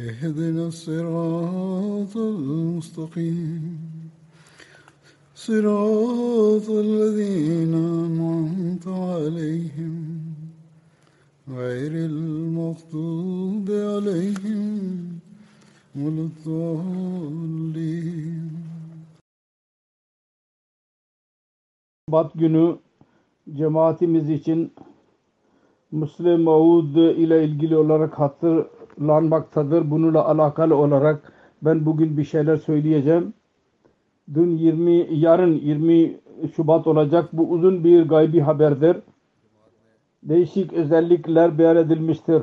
اهدنا الصراط المستقيم صراط الذين أنعمت عليهم غير المغضوب عليهم ولا الضالين Şubat günü cemaatimiz için Müslim Maud ile ilgili olarak hatırlanmaktadır. Bununla alakalı olarak ben bugün bir şeyler söyleyeceğim. Dün 20, yarın 20 Şubat olacak. Bu uzun bir gaybi haberdir. Değişik özellikler beyan edilmiştir.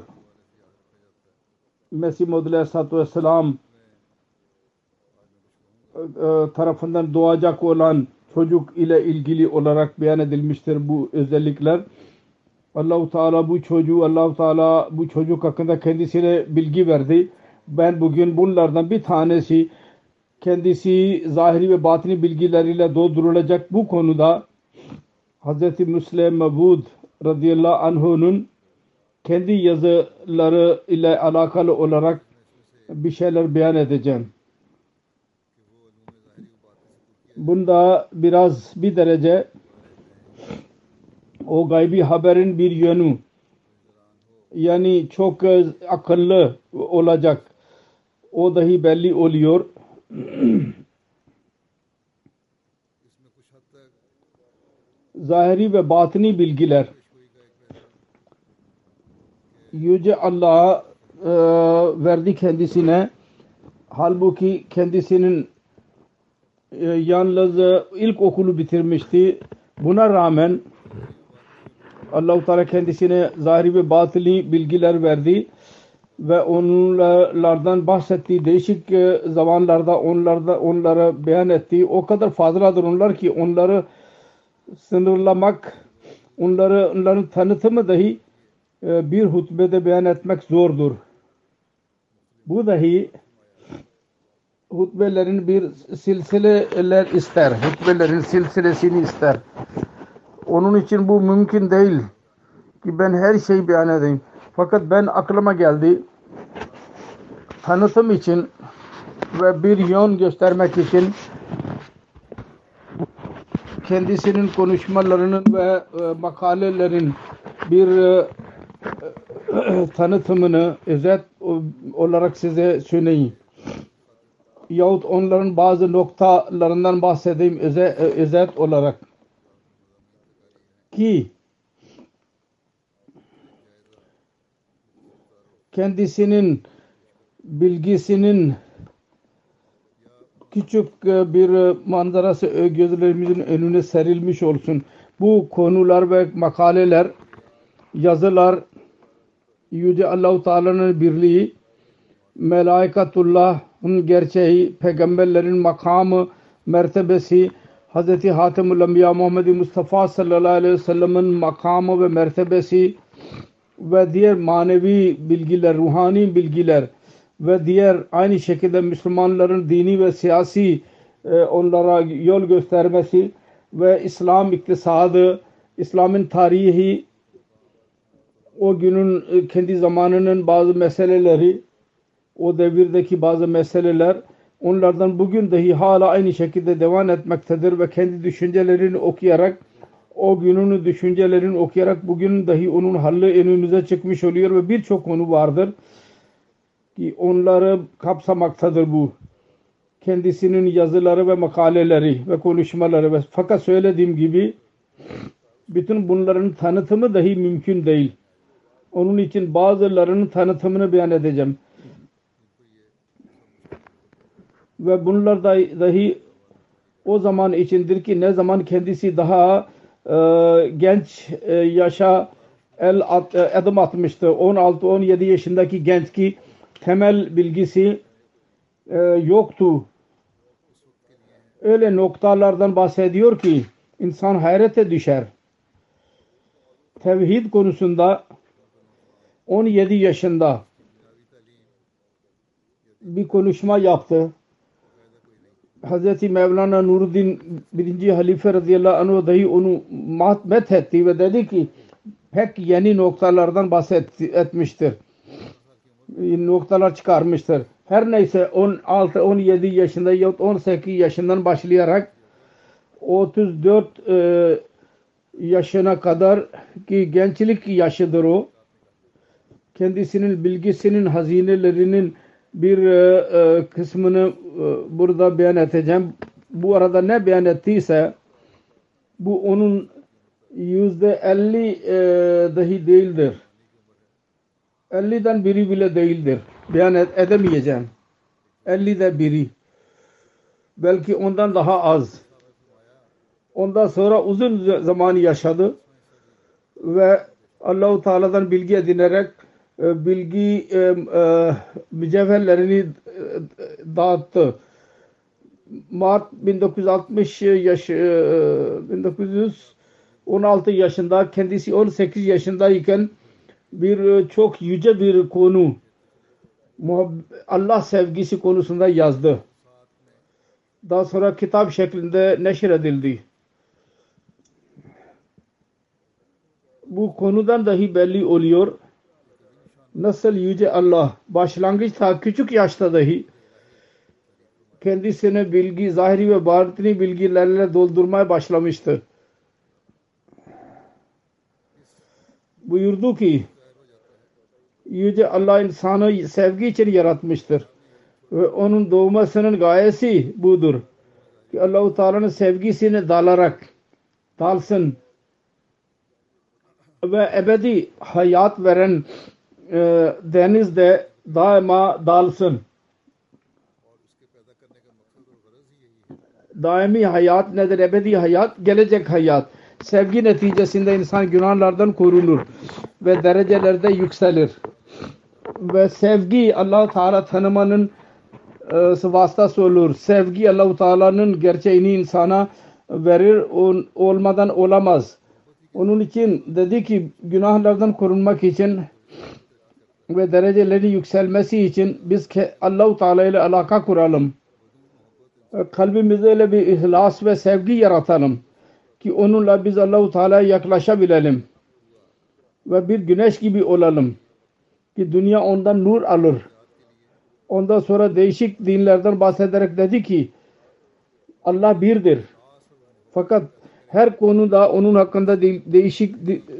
Mesih Maud Aleyhisselatü Vesselam tarafından doğacak olan çocuk ile ilgili olarak beyan edilmiştir bu özellikler. Allahu Teala bu çocuğu Allahu Teala bu çocuk hakkında kendisine bilgi verdi. Ben bugün bunlardan bir tanesi kendisi zahiri ve batini bilgileriyle doldurulacak bu konuda Hz. Müslim Mevud radıyallahu anh'unun kendi yazıları ile alakalı olarak bir şeyler beyan edeceğim. Bunda biraz bir derece o gaybi haberin bir yönü. Yani çok akıllı olacak. O dahi belli oluyor. Zahiri ve batini bilgiler. Yüce Allah e, verdi kendisine. Halbuki kendisinin e, yalnız e, ilk okulu bitirmişti. Buna rağmen Allah-u Teala kendisine zahiri ve batili bilgiler verdi ve onlardan bahsetti. Değişik zamanlarda onlarda onlara beyan etti. O kadar fazladır onlar ki onları sınırlamak, onları onların tanıtımı dahi bir hutbede beyan etmek zordur. Bu dahi hutbelerin bir silsileler ister. Hutbelerin silsilesini ister. Onun için bu mümkün değil ki ben her şeyi beyan edeyim. Fakat ben aklıma geldi tanıtım için ve bir yön göstermek için kendisinin konuşmalarının ve e, makalelerin bir e, e, tanıtımını özet olarak size söyleyeyim. Yahut onların bazı noktalarından bahsedeyim özet, özet olarak. Ki kendisinin bilgisinin küçük bir manzarası gözlerimizin önüne serilmiş olsun. Bu konular ve makaleler, yazılar Yüce Allah-u Teala'nın birliği, Melaikatullah'ın gerçeği, peygamberlerin makamı, mertebesi, Hz. Hatemül Enbiya Muhammed Mustafa sallallahu aleyhi ve sellem'in makamı ve mertebesi ve diğer manevi bilgiler, ruhani bilgiler ve diğer aynı şekilde Müslümanların dini ve siyasi e, onlara yol göstermesi ve İslam iktisadı, İslam'ın tarihi, o günün kendi zamanının bazı meseleleri, o devirdeki bazı meseleler onlardan bugün dahi hala aynı şekilde devam etmektedir ve kendi düşüncelerini okuyarak o günün düşüncelerini okuyarak bugün dahi onun halli önümüze çıkmış oluyor ve birçok konu vardır ki onları kapsamaktadır bu. kendisinin yazıları ve makaleleri ve konuşmaları ve fakat söylediğim gibi bütün bunların tanıtımı dahi mümkün değil. Onun için bazılarının tanıtımını beyan edeceğim. Ve bunlar da, dahi o zaman içindir ki ne zaman kendisi daha e, genç e, yaşa el at, e, adım atmıştı. 16-17 yaşındaki genç ki temel bilgisi e, yoktu. Öyle noktalardan bahsediyor ki insan hayrete düşer. Tevhid konusunda 17 yaşında bir konuşma yaptı. Hz. Mevlana Nuruddin birinci halife radıyallahu anh dahi onu met etti ve dedi ki pek yeni noktalardan bahsetmiştir. Noktalar çıkarmıştır. Her neyse 16-17 yaşında ya 18 yaşından başlayarak 34 e, yaşına kadar ki gençlik yaşıdır o. Kendisinin bilgisinin hazinelerinin bir e, e, kısmını e, burada beyan edeceğim. Bu arada ne beyan ettiyse bu onun yüzde elli dahi değildir. 50'den biri bile değildir. Beyan edemeyeceğim. 50'de biri. Belki ondan daha az. Ondan sonra uzun zaman yaşadı ve Allahu Teala'dan bilgi edinerek bilgi e, e, mücevherlerini dağıttı. Mart 1960 yaş 1916 yaşında kendisi 18 yaşındayken bir çok yüce bir konu Allah sevgisi konusunda yazdı. Daha sonra kitap şeklinde neşir edildi. Bu konudan dahi belli oluyor nasıl yüce Allah başlangıçta küçük yaşta dahi kendisine bilgi, zahiri ve batini bilgilerle doldurmaya başlamıştı. Buyurdu ki Yüce Allah insanı sevgi için yaratmıştır. Ve onun doğmasının gayesi budur. Ki Allah-u Teala'nın sevgisini dalarak dalsın ve ebedi hayat veren e, denizde daima dalsın. Daimi hayat nedir? Ebedi hayat, gelecek hayat. Sevgi neticesinde insan günahlardan korunur ve derecelerde yükselir. Ve sevgi allah Teala tanımanın e, vasıtası olur. Sevgi allah Teala'nın gerçeğini insana verir. On, olmadan olamaz. Onun için dedi ki günahlardan korunmak için ve dereceleri yükselmesi için biz Allahu Teala ile alaka kuralım. Kalbimizde öyle bir ihlas ve sevgi yaratalım ki onunla biz Allahu Teala'ya yaklaşabilelim ve bir güneş gibi olalım ki dünya ondan nur alır. Ondan sonra değişik dinlerden bahsederek dedi ki Allah birdir. Fakat her konuda onun hakkında de değişik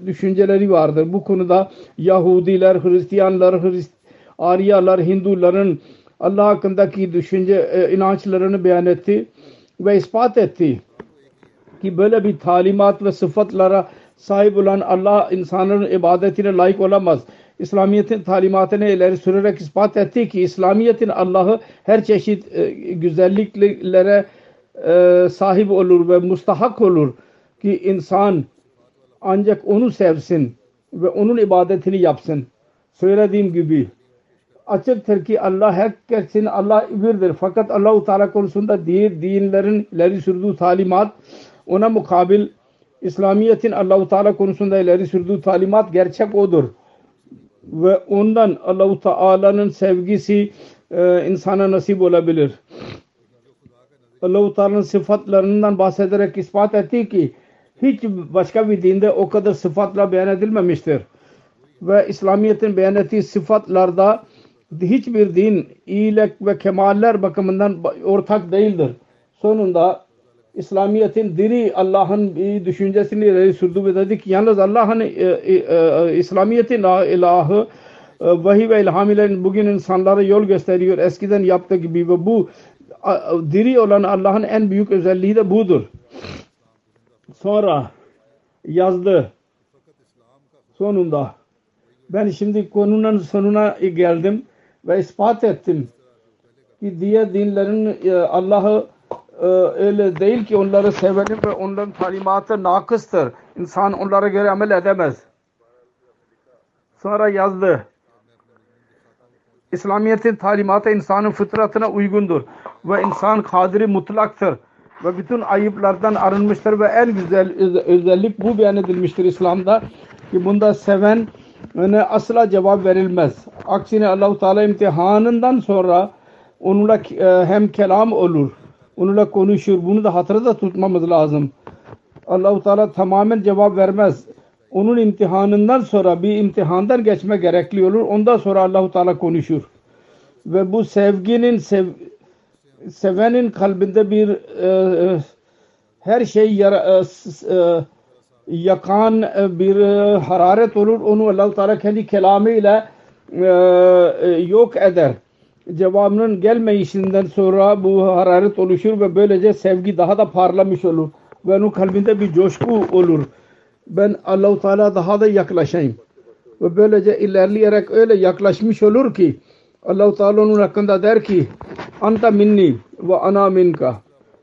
düşünceleri vardır. Bu konuda Yahudiler, Hristiyanlar, Hrist Aryalar, Hinduların Allah hakkındaki düşünce e, inançlarını beyan etti ve ispat etti ki böyle bir talimat ve sıfatlara sahip olan Allah insanların ibadetine layık olamaz. İslamiyet'in talimatını ileri sürerek ispat etti ki İslamiyet'in Allah'ı her çeşit e, güzelliklere e, sahip olur ve mustahak olur ki insan ancak onu sevsin ve onun ibadetini yapsın. Söylediğim gibi açıktır ki Allah herkesin Allah birdir. Fakat Allah-u Teala konusunda diğer dinlerin ileri sürdüğü talimat ona mukabil İslamiyet'in Allah-u Teala konusunda ileri sürdüğü talimat gerçek odur. Ve ondan Allah-u Teala'nın sevgisi e, insana nasip olabilir. Allah-u Teala'nın sıfatlarından bahsederek ispat etti ki hiç başka bir dinde o kadar sıfatla beyan edilmemiştir. Ve İslamiyet'in beyan ettiği sıfatlarda hiçbir din iyilik ve kemaller bakımından ortak değildir. Sonunda İslamiyet'in diri Allah'ın düşüncesini ileri sürdü ve dedi ki yalnız Allah'ın e, e, e, İslamiyet'in ilahı e, vahiy ve ilham ile bugün insanlara yol gösteriyor eskiden yaptığı gibi ve bu diri olan Allah'ın en büyük özelliği de budur. Sonra yazdı. Sonunda ben şimdi konunun sonuna geldim ve ispat ettim ki diğer dinlerin e, Allah'ı e, öyle değil ki onları sevelim ve onların talimatı nakıstır. İnsan onlara göre amel edemez. Sonra yazdı. İslamiyet'in talimatı insanın fıtratına uygundur ve insan kadiri mutlaktır ve bütün ayıplardan arınmıştır ve en güzel öz- özellik bu beyan edilmiştir İslam'da ki bunda seven ne asla cevap verilmez. Aksine Allahu Teala imtihanından sonra onunla e, hem kelam olur, onunla konuşur. Bunu da hatırda tutmamız lazım. Allahu Teala tamamen cevap vermez. Onun imtihanından sonra bir imtihandan geçme gerekli olur. Ondan sonra Allahu Teala konuşur. Ve bu sevginin sev, sevenin kalbinde bir e, her şey yara, e, e, yakan e, bir e, hararet olur. Onu Allah-u Teala kendi kelamıyla e, e, yok eder. Cevabının gelmeyişinden sonra bu hararet oluşur ve böylece sevgi daha da parlamış olur. Ve onun kalbinde bir coşku olur. Ben Allah-u Teala daha da yaklaşayım. Ve böylece ilerleyerek öyle yaklaşmış olur ki Allah-u Teala onun hakkında der ki Anta minni ve ana minka.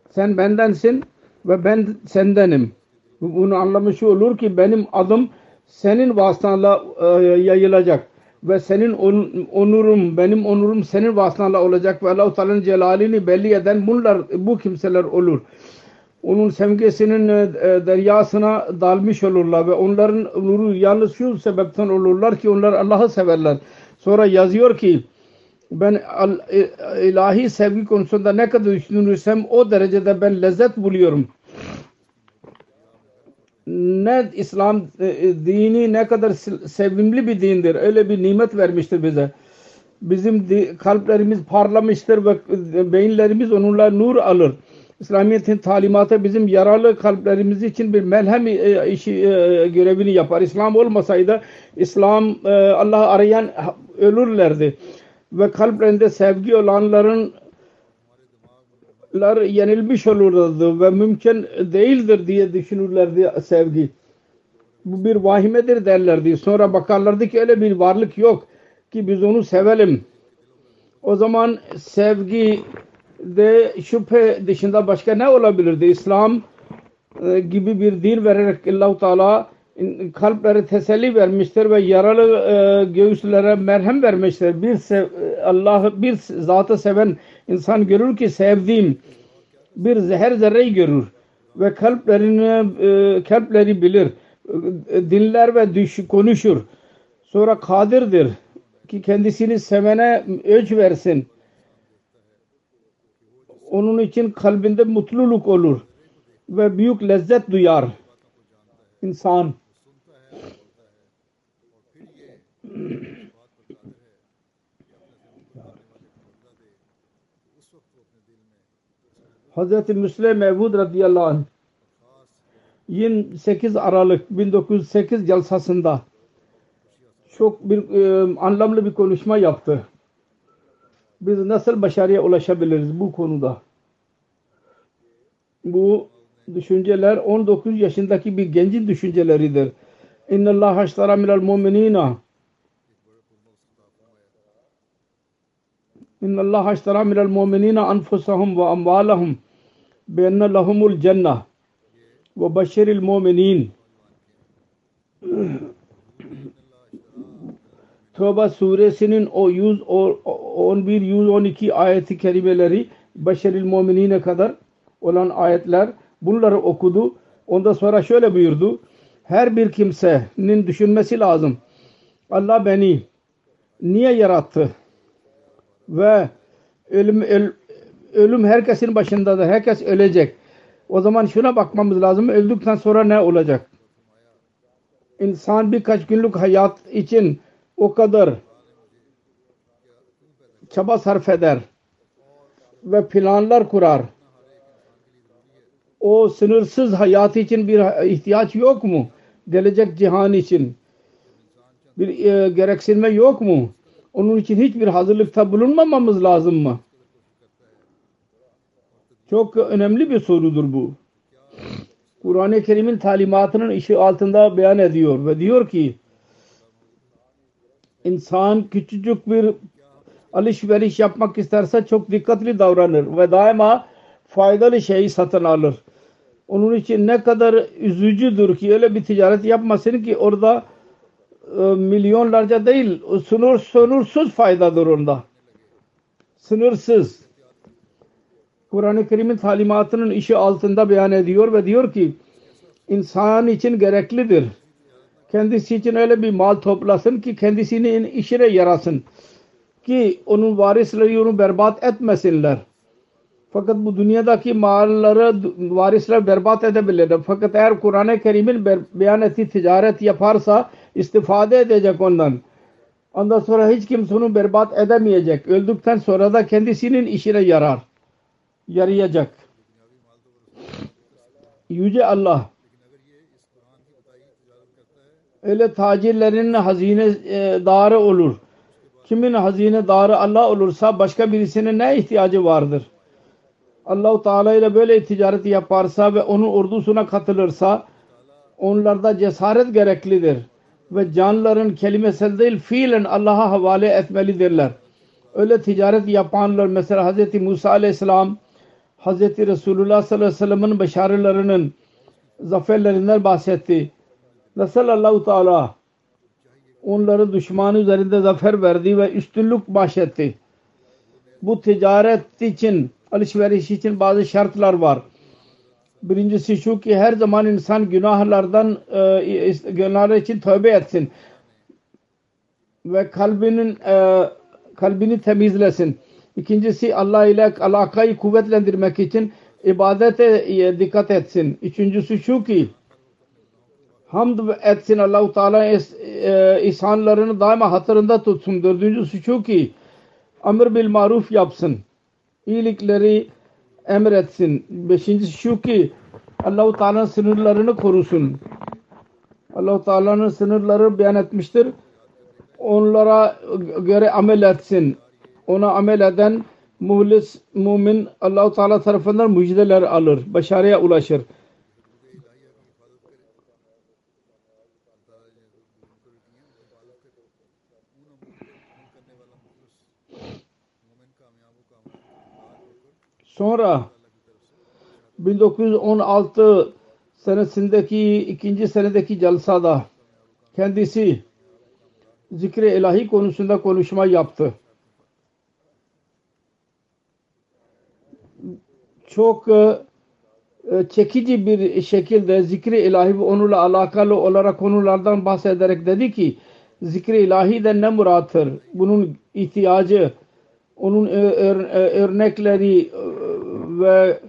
Sen bendensin ve ben sendenim. Bunu anlamış olur ki benim adım senin vasıtanla e, yayılacak ve senin on- onurum benim onurum senin vasıtanla olacak ve Allah-u Teala'nın celalini belli eden bunlar bu kimseler olur. Onun sevgisinin e, e, deryasına dalmış olurlar ve onların nuru yalnız şu sebepten olurlar ki onlar Allah'ı severler. Sonra yazıyor ki ben al- e, ilahi sevgi konusunda ne kadar düşünürsem o derecede ben lezzet buluyorum. Ne İslam e, dini ne kadar se- sevimli bir dindir. Öyle bir nimet vermiştir bize. Bizim kalplerimiz parlamıştır ve beyinlerimiz onunla nur alır. İslamiyet'in talimatı bizim yaralı kalplerimiz için bir melhem e, işi e, görevini yapar. İslam olmasaydı İslam e, Allah'ı arayan ölürlerdi ve kalplerinde sevgi olanların lar yenilmiş olurdu ve mümkün değildir diye düşünürlerdi sevgi. Bu bir vahimedir derlerdi. Sonra bakarlardı ki öyle bir varlık yok ki biz onu sevelim. O zaman sevgi de şüphe dışında başka ne olabilirdi? İslam e, gibi bir din vererek Allah Teala kalplere teselli vermiştir ve yaralı e, göğüslere merhem vermiştir. Bir sev- Allah bir zatı seven insan görür ki sevdiğim bir zehir zerreyi görür ve kalplerini e, kalpleri bilir. E, dinler ve düş, konuşur. Sonra kadirdir ki kendisini sevene ölç versin. Onun için kalbinde mutluluk olur ve büyük lezzet duyar insan. Hazreti Müslim Mevud radıyallahu anh 28 Aralık 1908 jalsasında çok bir e, anlamlı bir konuşma yaptı. Biz nasıl başarıya ulaşabiliriz bu konuda? Bu düşünceler 19 yaşındaki bir gencin düşünceleridir. İnna Allah haştara minel mu'minina İnna Allah haştara minel mu'minina anfusahum ve amvalahum bi enne lahumul cennah ve başiril mu'minin Tövbe suresinin o 111 112 ayeti kerimeleri Beşeril Muminine kadar olan ayetler bunları okudu. Ondan sonra şöyle buyurdu. Her bir kimsenin düşünmesi lazım. Allah beni niye yarattı? Ve ölüm, öl- ölüm herkesin başındadır. Herkes ölecek. O zaman şuna bakmamız lazım. Öldükten sonra ne olacak? İnsan birkaç günlük hayat için o kadar çaba sarf eder ve planlar kurar. O sınırsız hayat için bir ihtiyaç yok mu? Gelecek cihan için bir e, gereksinme yok mu? Onun için hiçbir hazırlıkta bulunmamamız lazım mı? Çok önemli bir sorudur bu. Kur'an-ı Kerim'in talimatının işi altında beyan ediyor ve diyor ki insan küçücük bir alışveriş yapmak isterse çok dikkatli davranır ve daima faydalı şeyi satın alır. Onun için ne kadar üzücüdür ki öyle bir ticaret yapmasın ki orada e, milyonlarca değil sınır sınırsız faydadır onda. Sınırsız. Kur'an-ı Kerim'in talimatının işi altında beyan ediyor ve diyor ki insan için gereklidir. Kendisi için öyle bir mal toplasın ki kendisinin işine yarasın. Ki onun varisleri onu berbat etmesinler. Fakat bu dünyadaki malları varisler berbat edebilirler. Fakat eğer Kur'an-ı Kerim'in beyan ettiği ticaret yaparsa istifade edecek ondan. Ondan sonra hiç kimse onu berbat edemeyecek. Öldükten sonra da kendisinin işine yarar. Yarayacak. Yüce Allah öyle tacirlerin hazine darı olur. Kimin hazine darı Allah olursa başka birisine ne ihtiyacı vardır? Allahu Teala ile böyle ticaret yaparsa ve onun ordusuna katılırsa onlarda cesaret gereklidir ve canların kelimesel değil fiilen Allah'a havale etmelidirler. Öyle ticaret yapanlar mesela Hz. Musa aleyhisselam Hz. Resulullah sallallahu aleyhi ve sellem'in başarılarının zaferlerinden bahsetti. Nasıl Allahu Teala onları düşmanı üzerinde zafer verdi ve üstünlük bahşetti. Bu ticaret için alışveriş için bazı şartlar var. Birincisi şu ki her zaman insan günahlardan e, günahlar için tövbe etsin ve kalbinin e, kalbini temizlesin. İkincisi Allah ile alakayı kuvvetlendirmek için ibadete e, dikkat etsin. Üçüncüsü şu ki hamd etsin Allah-u Teala e, ihsanlarını daima hatırında tutsun. Dördüncüsü şu ki amr bil maruf yapsın iyilikleri emretsin. Beşincisi şu ki Allah-u Teala'nın sınırlarını korusun. Allah-u Teala'nın sınırları beyan etmiştir. Onlara göre amel etsin. Ona amel eden muhlis mümin Allah-u Teala tarafından müjdeler alır. Başarıya ulaşır. Sonra 1916 senesindeki ikinci senedeki jalsada kendisi zikre ilahi konusunda konuşma yaptı. Çok e, çekici bir şekilde zikri ilahi ve onunla alakalı olarak konulardan bahsederek dedi ki zikri ilahi de ne murattır? Bunun ihtiyacı onun örnekleri ve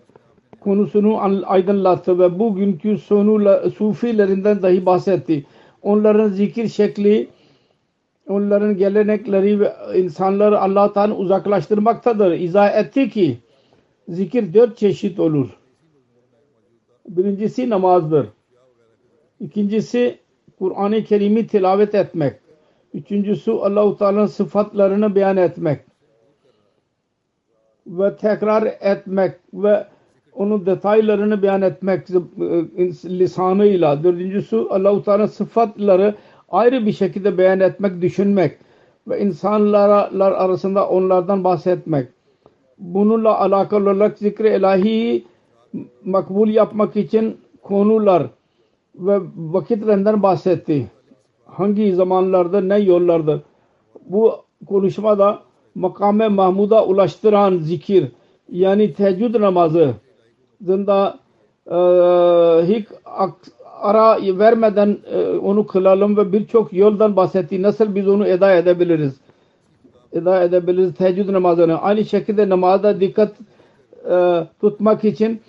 konusunu aydınlattı ve bugünkü sonuyla sufilerinden dahi bahsetti. Onların zikir şekli, onların gelenekleri ve insanları Allah'tan uzaklaştırmaktadır. İzah etti ki zikir dört çeşit olur. Birincisi namazdır. İkincisi Kur'an-ı Kerim'i tilavet etmek. Üçüncüsü Allah-u Teala'nın sıfatlarını beyan etmek ve tekrar etmek ve onun detaylarını beyan etmek e, lisanıyla. Dördüncüsü Allah-u Teala sıfatları ayrı bir şekilde beyan etmek, düşünmek ve insanlar arasında onlardan bahsetmek. Bununla alakalı olarak zikri ilahi makbul yapmak için konular ve vakitlerinden bahsetti. Hangi zamanlarda, ne yollarda. Bu konuşmada makame Mahmud'a ulaştıran zikir yani teheccüd namazı zında e, hiç ara vermeden e, onu kılalım ve birçok yoldan bahsetti. Nasıl biz onu eda edebiliriz? Eda edebiliriz teheccüd namazını. Aynı şekilde namazda dikkat e, tutmak için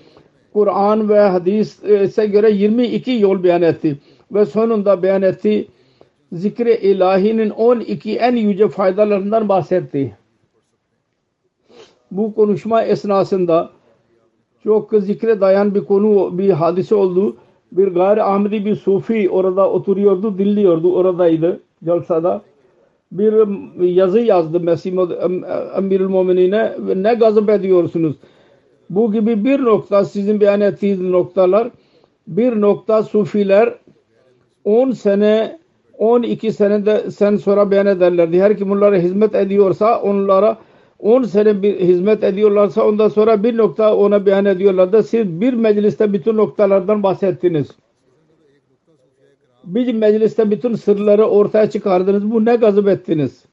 Kur'an ve hadise göre 22 yol beyan etti. Ve sonunda beyan etti zikri ilahinin 12 en yüce faydalarından bahsetti. Bu konuşma esnasında çok zikre dayan bir konu, bir hadise oldu. Bir gayri Ahmedi bir sufi orada oturuyordu, dinliyordu, oradaydı jalsada. Bir yazı yazdı Mesih Emirül Muminine ne gazap ediyorsunuz? Bu gibi bir nokta sizin beyan ettiğiniz noktalar bir nokta sufiler 10 sene 12 senede sen sonra beyan ederlerdi. Her kim bunlara hizmet ediyorsa onlara 10 sene bir hizmet ediyorlarsa ondan sonra bir nokta ona beyan ediyorlardı. Siz bir mecliste bütün noktalardan bahsettiniz. Bir mecliste bütün sırları ortaya çıkardınız. Bu ne gazap ettiniz?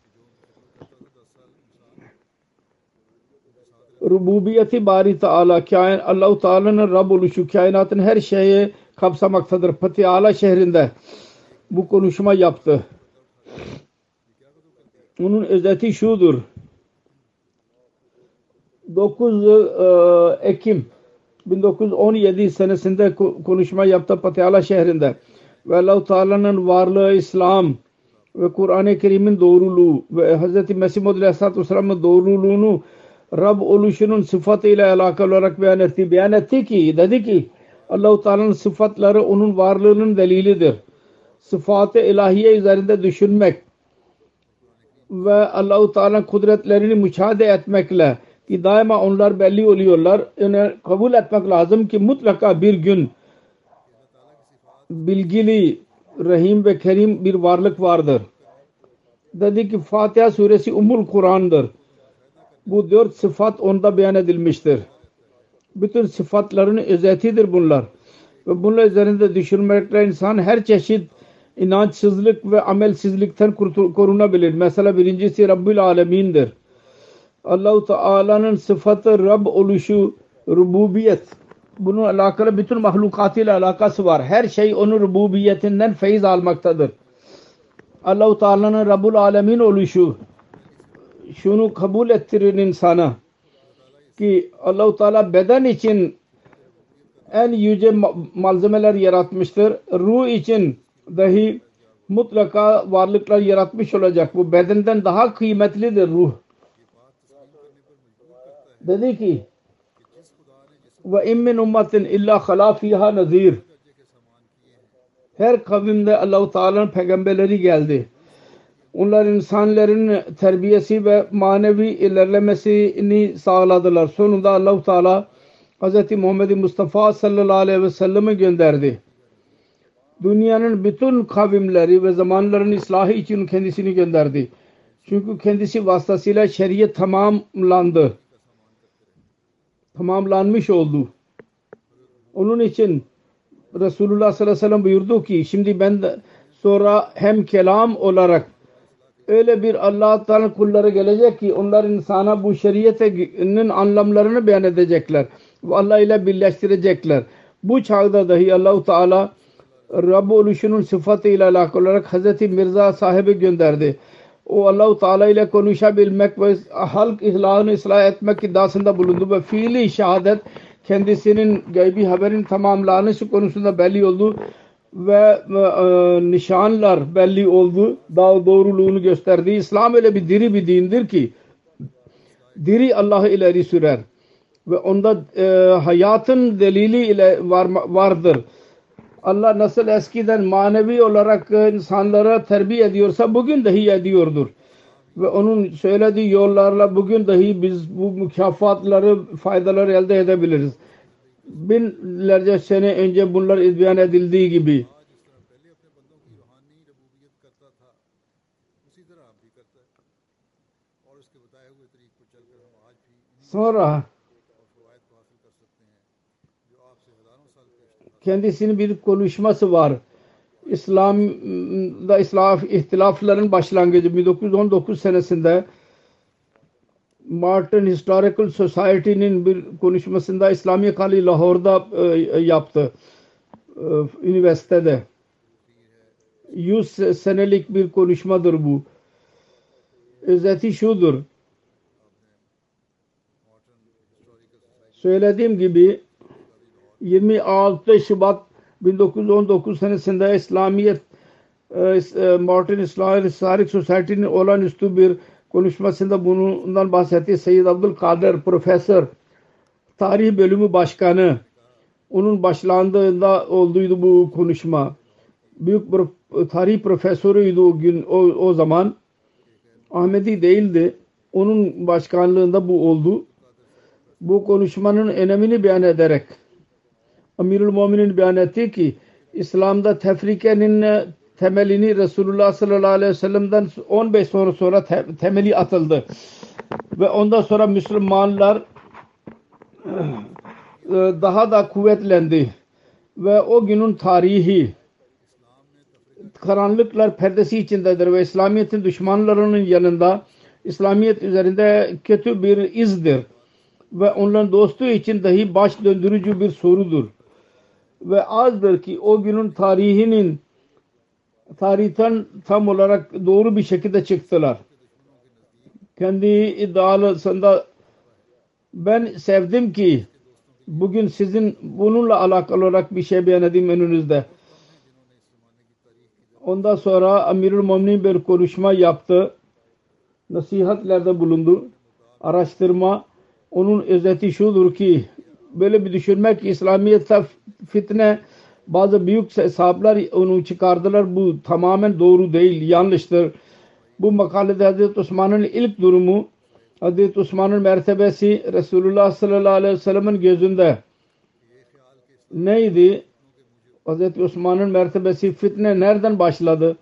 Rububiyeti bari Teala kain Allah-u Teala'nın Rab oluşu kainatın her şeyi kapsamaktadır. Patiala şehrinde bu konuşma yaptı. Onun özeti şudur. 9 e, Ekim 1917 senesinde konuşma yaptı Patiala şehrinde. Ve Allah-u Teala'nın varlığı İslam ve Kur'an-ı Kerim'in doğruluğu ve Hz. Mesih Muhammed Aleyhisselatü Vesselam'ın doğruluğunu Rab oluşunun sıfatıyla alakalı olarak beyan etti. Beyan etti ki dedi ki Allah-u Teala'nın sıfatları onun varlığının delilidir. Sıfat-ı ilahiye üzerinde düşünmek ve Allah-u Teala kudretlerini müşahede etmekle ki daima onlar belli oluyorlar. Yani kabul etmek lazım ki mutlaka bir gün bilgili, rahim ve kerim bir varlık vardır. Dedi ki Fatiha suresi Umul Kur'an'dır. Bu dört sıfat onda beyan edilmiştir. Bütün sıfatların özetidir bunlar. Ve bunlar üzerinde düşünmekle insan her çeşit inançsızlık ve amelsizlikten korunabilir. Mesela birincisi Rabbül Alemin'dir. Allah-u Teala'nın sıfatı Rab oluşu, rububiyet. Bunun alakalı bütün mahlukatıyla alakası var. Her şey onun rububiyetinden feyiz almaktadır. Allah-u Teala'nın Rabbul Alemin oluşu şunu kabul ettirir insana ki Allah-u Teala beden için en yüce malzemeler yaratmıştır. Ruh için dahi mutlaka varlıklar yaratmış olacak. Bu bedenden daha kıymetlidir ruh. Dedi ki ve immin ummetin illa hala fiha nazir her kavimde Allah-u Teala'nın peygamberleri geldi. Onlar insanların terbiyesi ve manevi ilerlemesini sağladılar. Sonunda Allah-u Teala Hz. Muhammed Mustafa sallallahu aleyhi ve sellem'i gönderdi. Dünyanın bütün kavimleri ve zamanların ıslahı için kendisini gönderdi. Çünkü kendisi vasıtasıyla şeriyet tamamlandı. Tamamlanmış oldu. Onun için Resulullah sallallahu aleyhi ve sellem buyurdu ki şimdi ben de sonra hem kelam olarak öyle bir Allah Teala kulları gelecek ki onlar insana bu şeriyetin anlamlarını beyan edecekler. Allah ile birleştirecekler. Bu çağda dahi Allahu Teala Rabb oluşunun sıfatıyla alakalı olarak Hazreti Mirza sahibi gönderdi. O Allahu Teala ile konuşabilmek ve halk ihlahını ıslah etmek iddiasında bulundu ve fiili şehadet kendisinin gaybi haberin tamamlanışı konusunda belli oldu ve e, nişanlar belli oldu. Daha doğruluğunu gösterdi. İslam öyle bir diri bir dindir ki diri Allah'ı ileri sürer ve onda e, hayatın delili ile var, vardır. Allah nasıl eskiden manevi olarak insanlara terbiye ediyorsa bugün dahi ediyordur. Ve onun söylediği yollarla bugün dahi biz bu mükafatları, faydaları elde edebiliriz. Binlerce sene önce bunlar izbeyan edildiği gibi. Sonra kendisinin bir konuşması var. İslam'da İslam ihtilafların başlangıcı 1919 senesinde Martin Historical Society'nin bir konuşmasında İslami Kali Lahor'da e, yaptı. E, üniversitede. 100 senelik bir konuşmadır bu. Özeti şudur. Söylediğim gibi 26 Şubat 1919 senesinde İslamiyet e, e, Martin Islamic Society'nin olağanüstü bir konuşmasında bundan bahsetti. Seyyid Abdülkadir Profesör Tarih Bölümü Başkanı onun başlandığında olduydu bu konuşma. Büyük bir tarih profesörüydü o gün o, o zaman. Ahmedi değildi. Onun başkanlığında bu oldu bu konuşmanın önemini beyan ederek Amirul Mu'minin beyan etti ki İslam'da tefrikenin temelini Resulullah sallallahu aleyhi ve sellem'den 15 sonra sonra temeli atıldı. Ve ondan sonra Müslümanlar e, daha da kuvvetlendi. Ve o günün tarihi karanlıklar perdesi içindedir ve İslamiyet'in düşmanlarının yanında İslamiyet üzerinde kötü bir izdir ve onların dostu için dahi baş döndürücü bir sorudur. Ve azdır ki o günün tarihinin tarihten tam olarak doğru bir şekilde çıktılar. Kendi iddialısında ben sevdim ki bugün sizin bununla alakalı olarak bir şey beyan edeyim önünüzde. Ondan sonra Amirul Muminin bir konuşma yaptı. Nasihatlerde bulundu. Araştırma onun özeti şudur ki böyle bir düşünmek ki İslamiyet'te fitne bazı büyük sahipler onu çıkardılar. Bu tamamen doğru değil, yanlıştır. Bu makalede Hazreti Osman'ın ilk durumu Hazreti Osman'ın mertebesi Resulullah sallallahu aleyhi ve sellem'in gözünde neydi? Hazreti Osman'ın mertebesi fitne nereden başladı?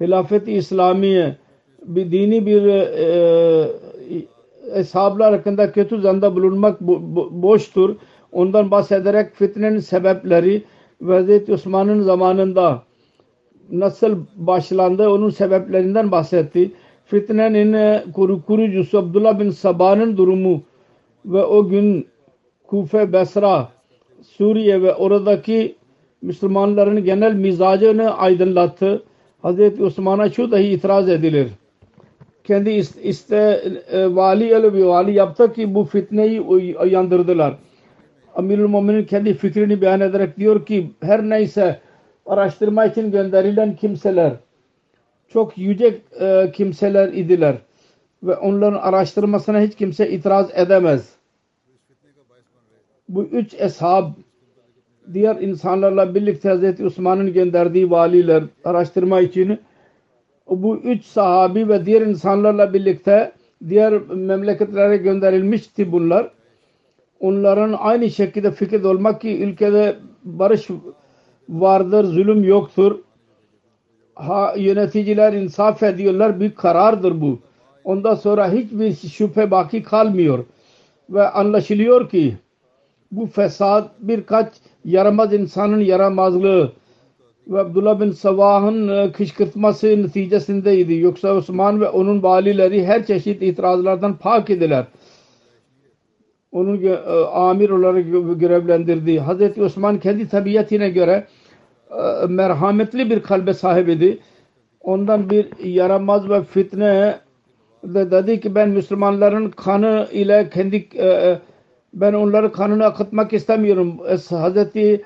Hilafet-i İslamiye bir dini bir e, eshablar hakkında kötü zanda bulunmak bo boştur. Ondan bahsederek fitnenin sebepleri ve Hz. Osman'ın zamanında nasıl başlandı onun sebeplerinden bahsetti. Fitnenin e, kuru, kurucusu Abdullah bin Sabah'ın durumu ve o gün Kufe, Besra, Suriye ve oradaki Müslümanların genel mizacını aydınlattı. Hz. Osman'a şu dahi itiraz edilir kendi iste e, vali bir vali yaptı ki bu fitneyi uyandırdılar. Amirul Mu'minin kendi fikrini beyan ederek diyor ki her neyse araştırma için gönderilen kimseler çok yüce e, kimseler idiler ve onların araştırmasına hiç kimse itiraz edemez. Bu üç eshab diğer insanlarla birlikte Hz. Osman'ın gönderdiği valiler araştırma için bu üç sahabi ve diğer insanlarla birlikte diğer memleketlere gönderilmişti bunlar. Onların aynı şekilde fikir olmak ki ülkede barış vardır, zulüm yoktur. Ha, yöneticiler insaf ediyorlar. Bir karardır bu. Ondan sonra hiçbir şüphe baki kalmıyor. Ve anlaşılıyor ki bu fesat birkaç yaramaz insanın yaramazlığı ve Abdullah bin Savah'ın e, kışkırtması neticesindeydi. Yoksa Osman ve onun valileri her çeşit itirazlardan pak ediler. Onun e, amir olarak görevlendirdi. Hazreti Osman kendi tabiatine göre e, merhametli bir kalbe sahibidir. Ondan bir yaramaz ve fitne de dedi ki ben Müslümanların kanı ile kendi ben onları kanını akıtmak istemiyorum. Hazreti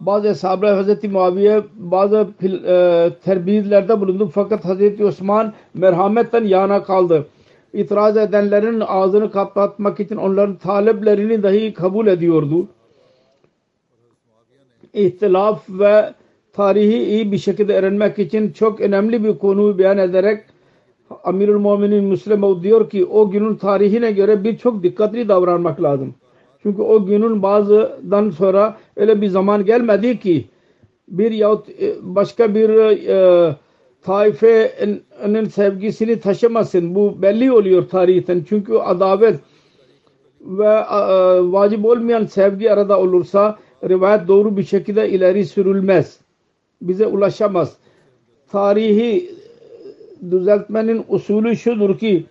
bazı sahabeler Hazreti Muaviye bazı e, terbiyelerde bulundu fakat Hazreti Osman merhametten yana kaldı. İtiraz edenlerin ağzını kapatmak için onların taleplerini dahi kabul ediyordu. İhtilaf ve tarihi iyi bir şekilde öğrenmek için çok önemli bir konuyu beyan ederek Amirul Mu'minin Müslim diyor ki o günün tarihine göre birçok dikkatli davranmak lazım. Çünkü o günün bazıdan sonra öyle bir zaman gelmedi ki bir yahut e, başka bir e, taifenin sevgisini taşımasın. Bu belli oluyor tarihten. Çünkü adavet ve e, vacip olmayan sevgi arada olursa rivayet doğru bir şekilde ileri sürülmez. Bize ulaşamaz. Tarihi düzeltmenin usulü şudur ki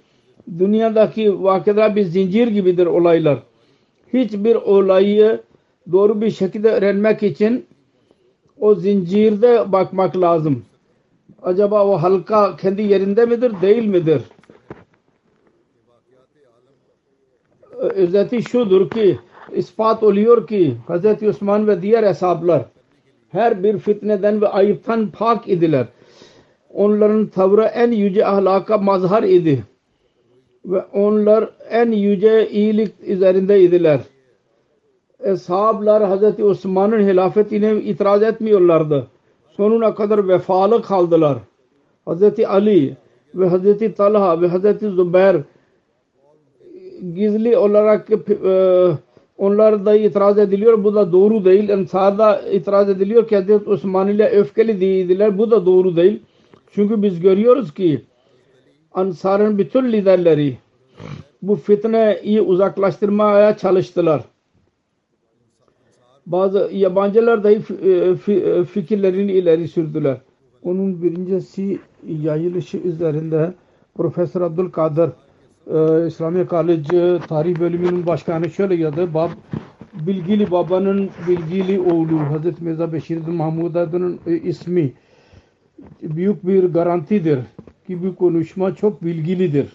dünyadaki vakıda bir zincir gibidir olaylar hiçbir olayı doğru bir şekilde öğrenmek için o zincirde bakmak lazım. Acaba o halka kendi yerinde midir, değil midir? Özeti şudur ki ispat oluyor ki Hz. Osman ve diğer hesaplar her bir fitneden ve ayıptan pak idiler. Onların tavrı en yüce ahlaka mazhar idi ve onlar en yüce iyilik üzerindeydiler. Eshablar Hazreti Osman'ın hilafetine itiraz etmiyorlardı. Sonuna kadar vefalı kaldılar. Hazreti Ali ve Hazreti Talha ve Hazreti Zübeyir gizli olarak e, onlar da itiraz ediliyor. Bu da doğru değil. Ensar'da itiraz ediliyor ki Hazreti Osman ile öfkeli değildiler. Bu da doğru değil. Çünkü biz görüyoruz ki Ansar'ın bütün liderleri bu fitneyi uzaklaştırmaya çalıştılar. Bazı yabancılar dahi fikirlerini ileri sürdüler. Onun birincisi yayılışı üzerinde Profesör Abdülkadir e, İslami College Tarih Bölümünün başkanı şöyle yazdı. Bab, bilgili babanın bilgili oğlu Hazreti Mirza Beşir Mahmud adının e, ismi büyük bir garantidir ki bu konuşma çok bilgilidir.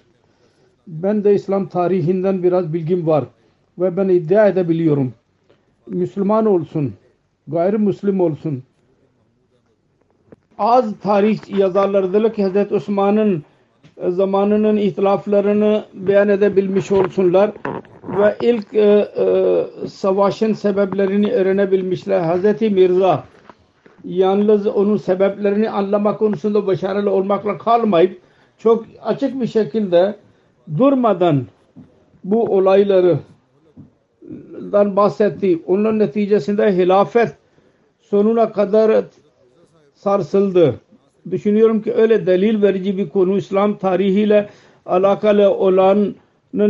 Ben de İslam tarihinden biraz bilgim var ve ben iddia edebiliyorum. Müslüman olsun, gayrimüslim olsun. Az tarih yazarlarıdır ki Hazreti Osman'ın zamanının ihtilaflarını beyan edebilmiş olsunlar ve ilk e, e, savaşın sebeplerini öğrenebilmişler. Hazreti Mirza yalnız onun sebeplerini anlamak konusunda başarılı olmakla kalmayıp çok açık bir şekilde durmadan bu olayları dan bahsetti. Onun neticesinde hilafet sonuna kadar sarsıldı. Düşünüyorum ki öyle delil verici bir konu İslam tarihiyle alakalı olanın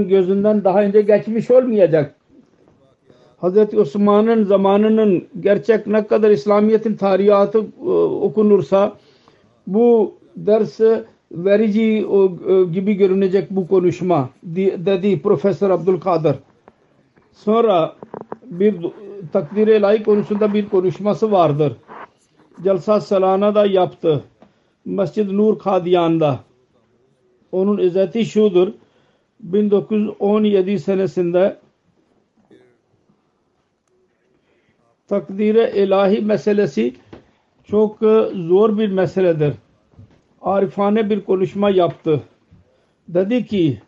gözünden daha önce geçmiş olmayacak. Hz. Osman'ın zamanının gerçek ne kadar İslamiyet'in tarihatı e, okunursa bu ders verici e, gibi görünecek bu konuşma dedi Profesör Abdülkadir. Sonra bir takdire layık konusunda bir konuşması vardır. Jalsa Salana da yaptı. Mescid Nur Kadiyan'da. Onun özeti şudur. 1917 senesinde takdire ilahi meselesi çok zor bir meseledir. Arifane bir konuşma yaptı. Dedi ki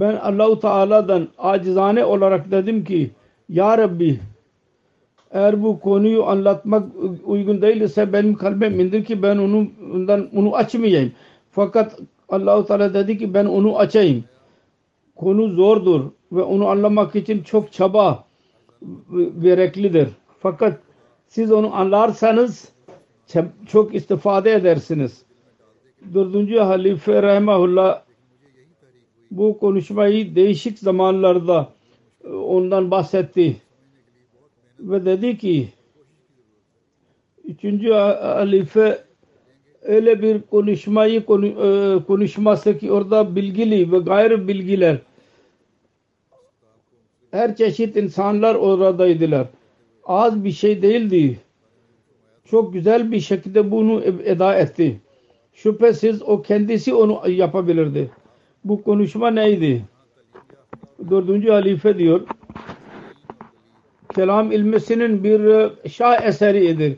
ben Allahu Teala'dan acizane olarak dedim ki Ya Rabbi eğer bu konuyu anlatmak uygun değilse benim kalbim indir ki ben onu ondan onu açmayayım. Fakat Allahu Teala dedi ki ben onu açayım. Konu zordur ve onu anlamak için çok çaba gereklidir. Fakat siz onu anlarsanız çok istifade edersiniz. Dördüncü halife rahimahullah bu konuşmayı değişik zamanlarda e, ondan bahsetti. Ve dedi ki üçüncü halife öyle bir konuşmayı e, konuşması ki orada bilgili ve gayrı bilgiler her çeşit insanlar oradaydılar. Az bir şey değildi. Çok güzel bir şekilde bunu eda etti. Şüphesiz o kendisi onu yapabilirdi. Bu konuşma neydi? Dördüncü halife diyor. Kelam ilmesinin bir şah eseridir.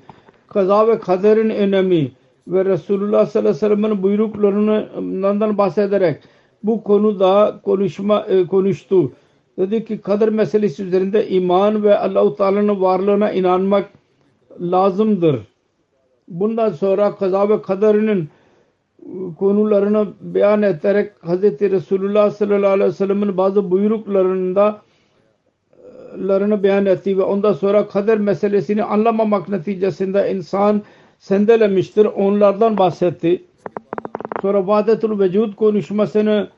Kaza ve kaderin önemi ve Resulullah sallallahu aleyhi ve sellem'in buyruklarından bahsederek bu konuda konuşma e, konuştu. Dedi ki kader meselesi üzerinde iman ve Allah-u Teala'nın varlığına inanmak lazımdır. Bundan sonra kaza ve kaderinin konularını beyan ederek Hz. Resulullah sallallahu aleyhi ve sellem'in bazı buyruklarında larını beyan etti ve ondan sonra kader meselesini anlamamak neticesinde insan sendelemiştir. Onlardan bahsetti. Sonra Vahdetul Vecud konuşmasını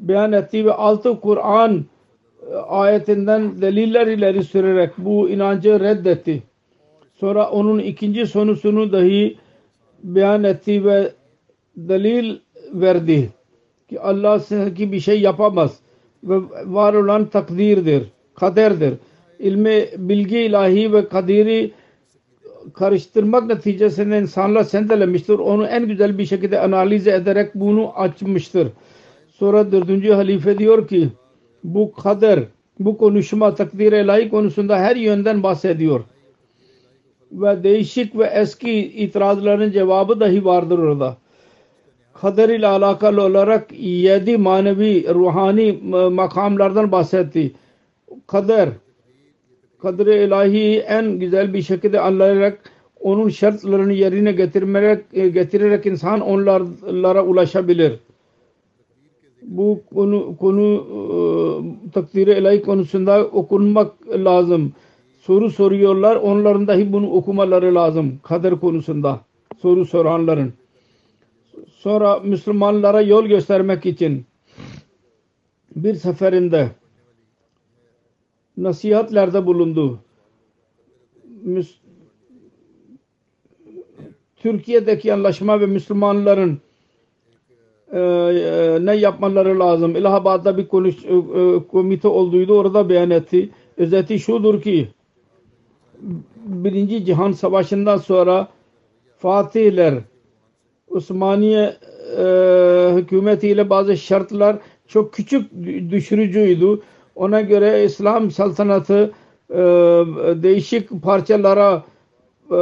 beyan etti ve altı Kur'an ayetinden deliller ileri sürerek bu inancı reddetti. Sonra onun ikinci sonusunu dahi beyan etti ve delil verdi ki Allah ki bir şey yapamaz ve var olan takdirdir, kaderdir. İlmi, bilgi ilahi ve kadiri karıştırmak neticesinde insanlar sendelemiştir. Onu en güzel bir şekilde analiz ederek bunu açmıştır. Sonra dördüncü halife diyor ki bu kader, bu konuşma takdir ilahi konusunda her yönden bahsediyor. Ve değişik ve eski itirazların cevabı dahi vardır orada kader ile alakalı olarak yedi manevi ruhani makamlardan bahsetti. Kader kader ilahi en güzel bir şekilde anlayarak onun şartlarını yerine getirerek, getirerek insan onlara ulaşabilir. bu konu konu e, takdiri ilahi konusunda okunmak lazım. Soru soruyorlar. Onların dahi bunu okumaları lazım. Kader konusunda soru soranların. Sonra Müslümanlara yol göstermek için bir seferinde nasihatlerde bulundu. Türkiye'deki anlaşma ve Müslümanların e, e, ne yapmaları lazım. İlahabad'da bir konuş, e, e, komite olduydu. Orada beyan etti. Özeti şudur ki Birinci Cihan Savaşı'ndan sonra Fatihler Osmaniye e, hükümetiyle bazı şartlar çok küçük düşürücüydü. Ona göre İslam saltanatı e, değişik parçalara e,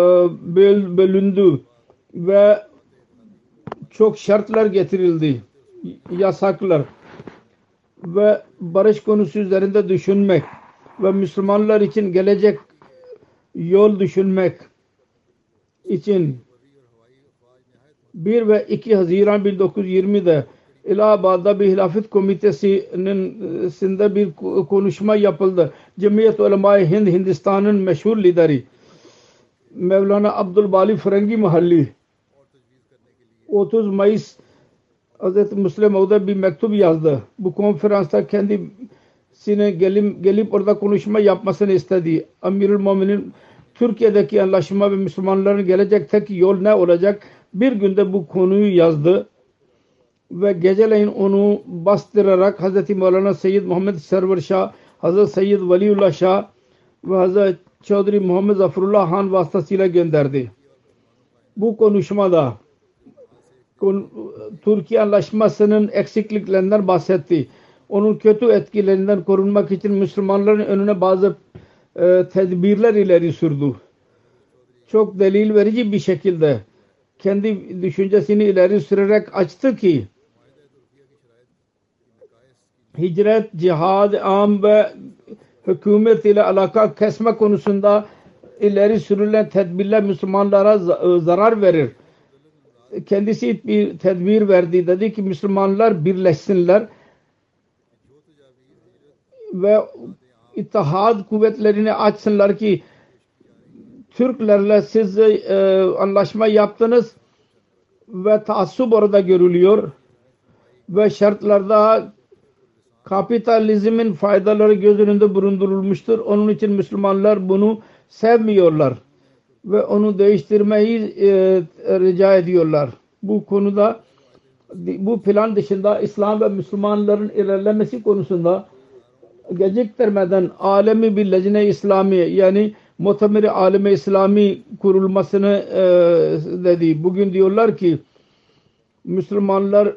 böl, bölündü ve çok şartlar getirildi. Yasaklar ve barış konusu üzerinde düşünmek ve Müslümanlar için gelecek yol düşünmek için 1 ve 2 Haziran 1920'de İlahabad'da bir hilafet komitesinin sinde bir konuşma yapıldı. Cemiyet Ulema-i Hind Hindistan'ın meşhur lideri Mevlana Abdülbali Frengi Mahalli 30 Mayıs Hz. Müslim Mev'de bir mektup yazdı. Bu konferansta kendisine gelip, gelip orada konuşma yapmasını istedi. Amirül Mu'minin Türkiye'deki anlaşma ve Müslümanların gelecekteki yol ne olacak? Bir günde bu konuyu yazdı ve geceleyin onu bastırarak Hz. Mevlana Seyyid Muhammed Server Şah, Hz. Seyyid Valiullah Şah ve Hz. Çaudhri Muhammed Zafarullah Han vasıtasıyla gönderdi. Bu konuşmada Türkiye anlaşmasının eksikliklerinden bahsetti. Onun kötü etkilerinden korunmak için Müslümanların önüne bazı e, tedbirler ileri sürdü. Çok delil verici bir şekilde kendi düşüncesini ileri sürerek açtı ki hicret, cihad, am ve hükümet ile alaka kesme konusunda ileri sürülen tedbirler Müslümanlara e, zarar verir. Kendisi bir tedbir verdi. Dedi ki Müslümanlar birleşsinler ve ittihad kuvvetlerini açsınlar ki Türklerle siz e, anlaşma yaptınız ve taassup orada görülüyor ve şartlarda kapitalizmin faydaları göz önünde bulundurulmuştur. Onun için Müslümanlar bunu sevmiyorlar ve onu değiştirmeyi e, rica ediyorlar. Bu konuda bu plan dışında İslam ve Müslümanların ilerlemesi konusunda geciktirmeden alemi bir lejne İslami yani muhtemeli alemi İslami kurulmasını e, dedi. Bugün diyorlar ki Müslümanlar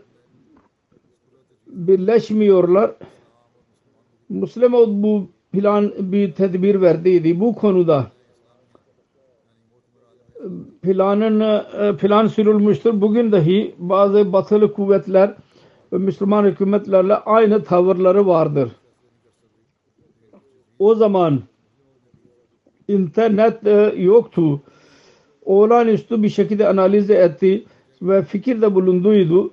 birleşmiyorlar. Müslüman bu plan bir tedbir verdiydi bu konuda. Planın e, plan sürülmüştür. Bugün dahi bazı batılı kuvvetler ve Müslüman hükümetlerle aynı tavırları vardır. O zaman internet e, yoktu. Olağanüstü bir şekilde analiz etti ve fikirde bulunduydu.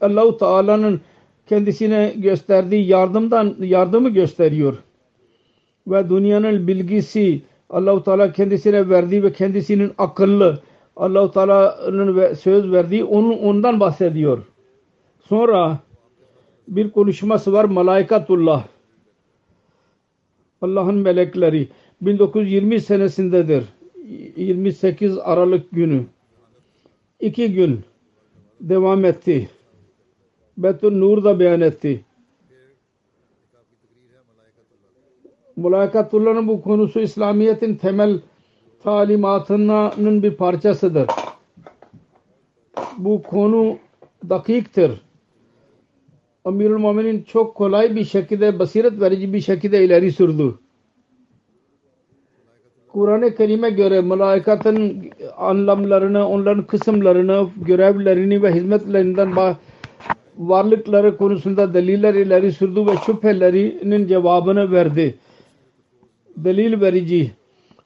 Allah-u Teala'nın kendisine gösterdiği yardımdan yardımı gösteriyor. Ve dünyanın bilgisi Allah-u Teala kendisine verdiği ve kendisinin akıllı Allah-u Teala'nın söz verdiği onun ondan bahsediyor. Sonra bir konuşması var Malaikatullah. Allah'ın melekleri 1920 senesindedir. 28 Aralık günü. iki gün devam etti. Betül Nur da beyan etti. Mulakatullah'ın bu konusu İslamiyet'in temel talimatının bir parçasıdır. Bu konu dakiktir. Amirul Mu'minin çok kolay bir şekilde, basiret verici bir şekilde ileri sürdü. Kur'an-ı Kerim'e göre malaikatın anlamlarını, onların kısımlarını, görevlerini ve hizmetlerinden varlıkları konusunda deliller ileri sürdü ve şüphelerinin cevabını verdi. Delil verici.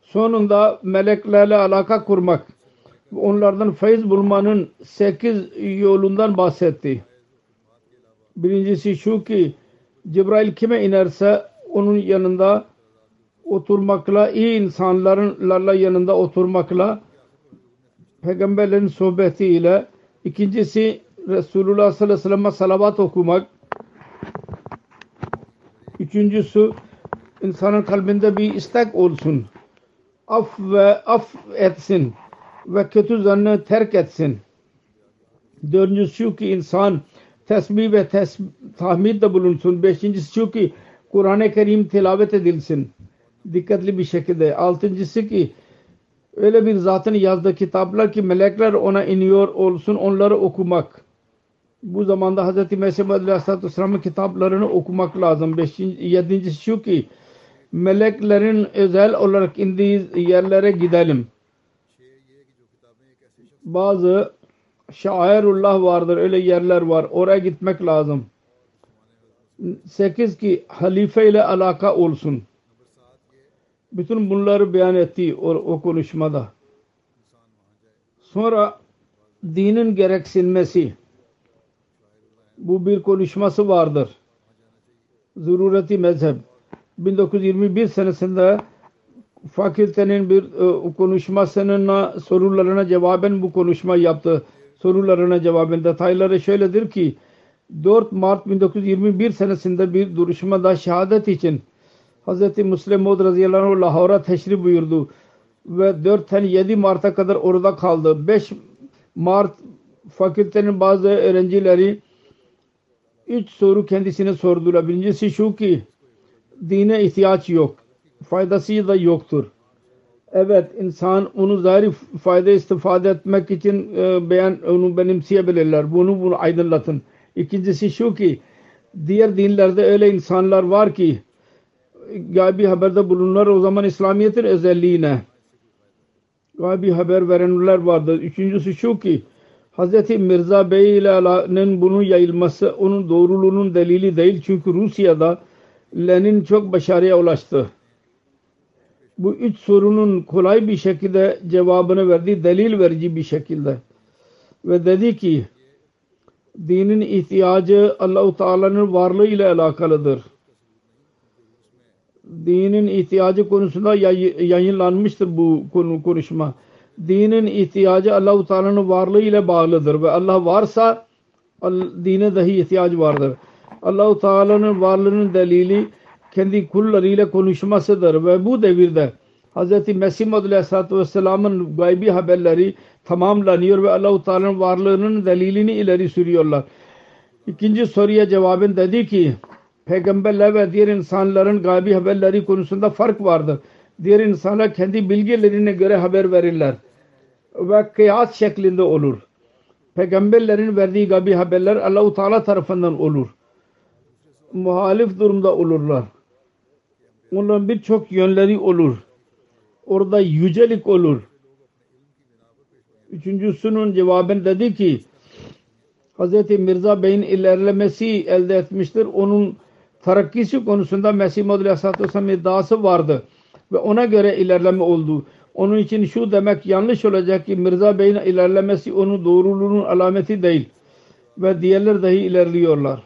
Sonunda meleklerle alaka kurmak, onlardan feyz bulmanın sekiz yolundan bahsetti. Birincisi şu ki Cebrail kime inerse onun yanında oturmakla, iyi insanlarla yanında oturmakla, peygamberlerin sohbetiyle, ikincisi Resulullah sallallahu aleyhi ve sellem'e salavat okumak, üçüncüsü insanın kalbinde bir istek olsun. Af ve af etsin ve kötü zannı terk etsin. Dördüncüsü ki insan tesbih ve tes tahmidde bulunsun. Beşincisi şu ki Kur'an-ı Kerim tilavet edilsin. Dikkatli bir şekilde. Altıncısı ki öyle bir zatın yazdığı kitaplar ki melekler ona iniyor olsun onları okumak. Bu zamanda Hz. Mesih Aleyhisselatü Vesselam'ın kitaplarını okumak lazım. Beşinci, yedincisi şu ki meleklerin özel olarak indiği yerlere gidelim. Bazı şairullah vardır. Öyle yerler var. Oraya gitmek lazım. Sekiz ki halife ile alaka olsun. Bütün bunları beyan etti o, o konuşmada. Sonra dinin gereksinmesi. Bu bir konuşması vardır. Zurureti mezhep. 1921 senesinde fakültenin bir e, konuşmasının sorularına cevaben bu konuşma yaptı. Sorularına cevaben detayları şöyledir ki 4 Mart 1921 senesinde bir duruşmada şehadet için Hz. Müslim Maud radıyallahu anh Lahor'a teşrif buyurdu ve 4 tane 7 Mart'a kadar orada kaldı. 5 Mart fakültenin bazı öğrencileri üç soru kendisine sordular. Birincisi şu ki dine ihtiyaç yok. Faydası da yoktur. Evet insan onu zahiri fayda istifade etmek için e, beyan onu benimseyebilirler. Bunu bunu aydınlatın. İkincisi şu ki diğer dinlerde öyle insanlar var ki gaybi haberde bulunurlar o zaman İslamiyet'in özelliğine gaybi haber verenler vardır. Üçüncüsü şu ki Hz. Mirza Bey ile'nin bunun yayılması onun doğruluğunun delili değil. Çünkü Rusya'da Lenin çok başarıya ulaştı. Bu üç sorunun kolay bir şekilde cevabını verdi. Delil verici bir şekilde. Ve dedi ki dinin ihtiyacı Allahu Teala'nın varlığı ile alakalıdır. Dinin ihtiyacı konusunda yayınlanmıştır bu konu konuşma. Dinin ihtiyacı Allahu Teala'nın varlığı ile bağlıdır ve Allah varsa dine dahi ihtiyacı vardır. Allahu Teala'nın varlığının delili kendi kullarıyla konuşmasıdır ve bu devirde Hz. Mesih Aleyhisselatü Vesselam'ın gaybi haberleri tamamlanıyor ve Allahu Teala'nın varlığının delilini ileri sürüyorlar. İkinci soruya cevabın dedi ki peygamberler ve diğer insanların gaybi haberleri konusunda fark vardır. Diğer insanlar kendi bilgilerine göre haber verirler ve kıyas şeklinde olur. Peygamberlerin verdiği gaybi haberler Allahu Teala tarafından olur. Muhalif durumda olurlar. Onların birçok yönleri olur. Orada yücelik olur. Üçüncüsünün cevabın dedi ki Hz. Mirza Bey'in ilerlemesi elde etmiştir. Onun tarakkisi konusunda Mesih Muhammed Aleyhisselatü Vesselam iddiası vardı. Ve ona göre ilerleme oldu. Onun için şu demek yanlış olacak ki Mirza Bey'in ilerlemesi onun doğruluğunun alameti değil. Ve diğerler dahi ilerliyorlar.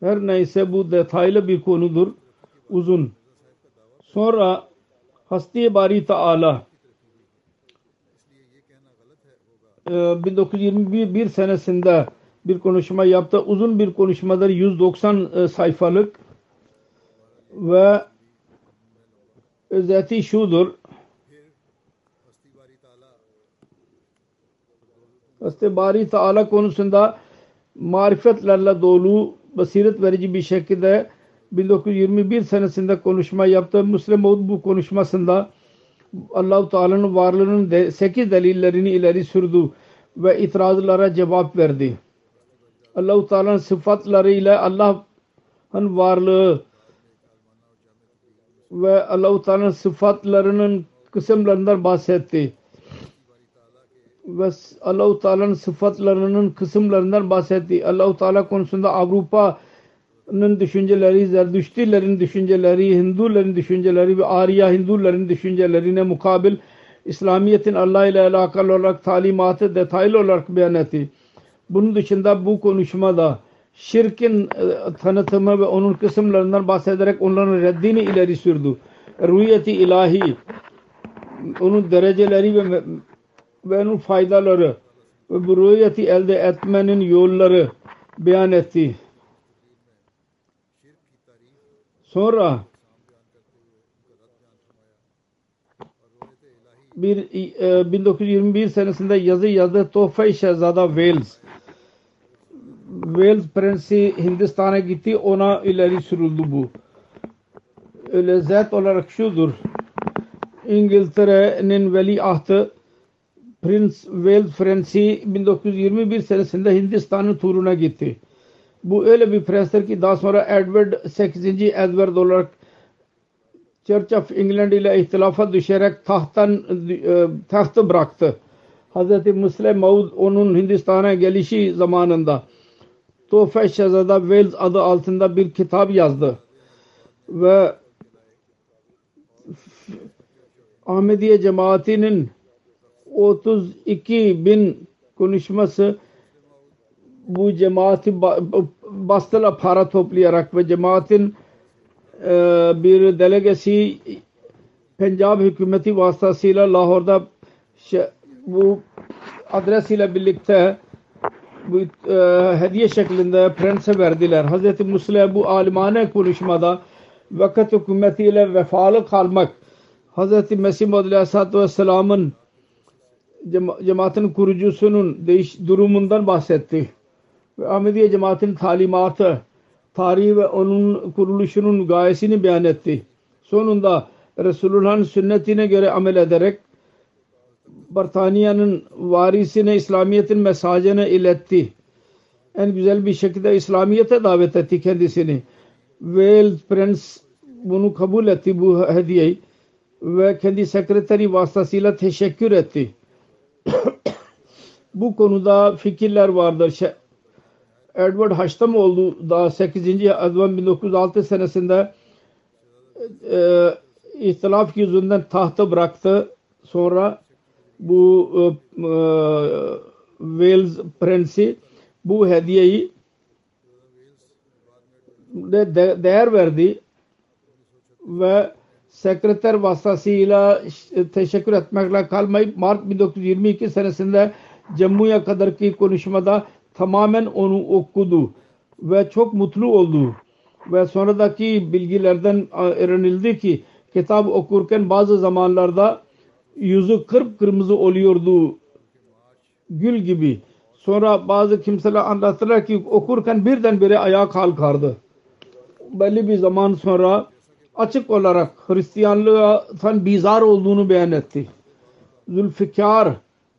Her neyse bu detaylı bir konudur. Uzun. Sonra Hasti Bari Taala 1921 senesinde bir konuşma yaptı. Uzun bir konuşmadır. 190 sayfalık ve özeti şudur. Hasti Bari Taala konusunda marifetlerle dolu basiret verici bir şekilde 1921 senesinde konuşma yaptı. Müslim Maud bu konuşmasında Allah-u Teala'nın varlığının de, 8 delillerini ileri sürdü ve itirazlara cevap verdi. Allah-u Teala'nın sıfatlarıyla Allah'ın varlığı ve Allah-u Teala'nın sıfatlarının kısımlarından bahsetti. Ve Allah-u Teala'nın sıfatlarının kısımlarından bahsetti. Allah-u Teala konusunda Avrupa düşünceleri, Zerdüştilerin düşünceleri, Hinduların düşünceleri ve Arya Hinduların düşüncelerine mukabil İslamiyet'in Allah ile alakalı olarak talimatı detaylı olarak beyan etti. Bunun dışında bu konuşmada şirkin e, tanıtımı ve onun kısımlarından bahsederek onların reddini ileri sürdü. Rüyeti ilahi, onun dereceleri ve, ve onun faydaları ve bu rüyeti elde etmenin yolları beyan etti. Sonra bir e, 1921 senesinde yazı yazdı Tuhfe-i Şehzada Wales. Wales Prensi Hindistan'a gitti ona ileri sürüldü bu. Lezzet olarak şudur. İngiltere'nin veliahtı Prince Wales Prensi 1921 senesinde Hindistan'ın turuna gitti. Bu öyle bir prenstir ki daha sonra Edward 8. Edward olarak Church of England ile ihtilafa düşerek tahttan e, tahtı bıraktı. Hz. Muslim Maud onun Hindistan'a gelişi zamanında Tuhfe Şehzada Wales adı altında bir kitap yazdı. Ve Ahmediye cemaatinin 32 bin konuşması bu cemaati bastıla para toplayarak ve cemaatin e, bir delegesi Pencab hükümeti vasıtasıyla Lahor'da bu adres ile birlikte bu e, hediye şeklinde prense verdiler. Hz. Musleh bu alimane konuşmada vakit hükümetiyle vefalı kalmak Hz. Mesih Maud Aleyhisselatü Vesselam'ın cemaatin kurucusunun değiş durumundan bahsetti. Ve Ahmediye cemaatin talimatı, tarihi ve onun kuruluşunun gayesini beyan etti. Sonunda Resulullah'ın sünnetine göre amel ederek Britanya'nın varisine İslamiyet'in mesajını iletti. En güzel bir şekilde İslamiyet'e davet etti kendisini. Wales Prince bunu kabul etti bu hediyeyi ve kendi sekreteri vasıtasıyla teşekkür etti. bu konuda fikirler vardır. Edward Haştamoğlu da 8. Advan 1906 senesinde e, ihtilaf yüzünden tahtı bıraktı. Sonra bu e, e, Wales Prensi bu hediyeyi de, de değer verdi ve sekreter vasıtasıyla teşekkür etmekle kalmayıp Mart 1922 senesinde Cemmu'ya kadarki konuşmada tamamen onu okudu ve çok mutlu oldu ve sonradaki bilgilerden öğrenildi ki kitap okurken bazı zamanlarda yüzü kırmızı oluyordu gül gibi. Sonra bazı kimseler anlattılar ki okurken birdenbire ayağa kalkardı. Belli bir zaman sonra açık olarak Hristiyanlığa bizar olduğunu beyan etti. Zülfikar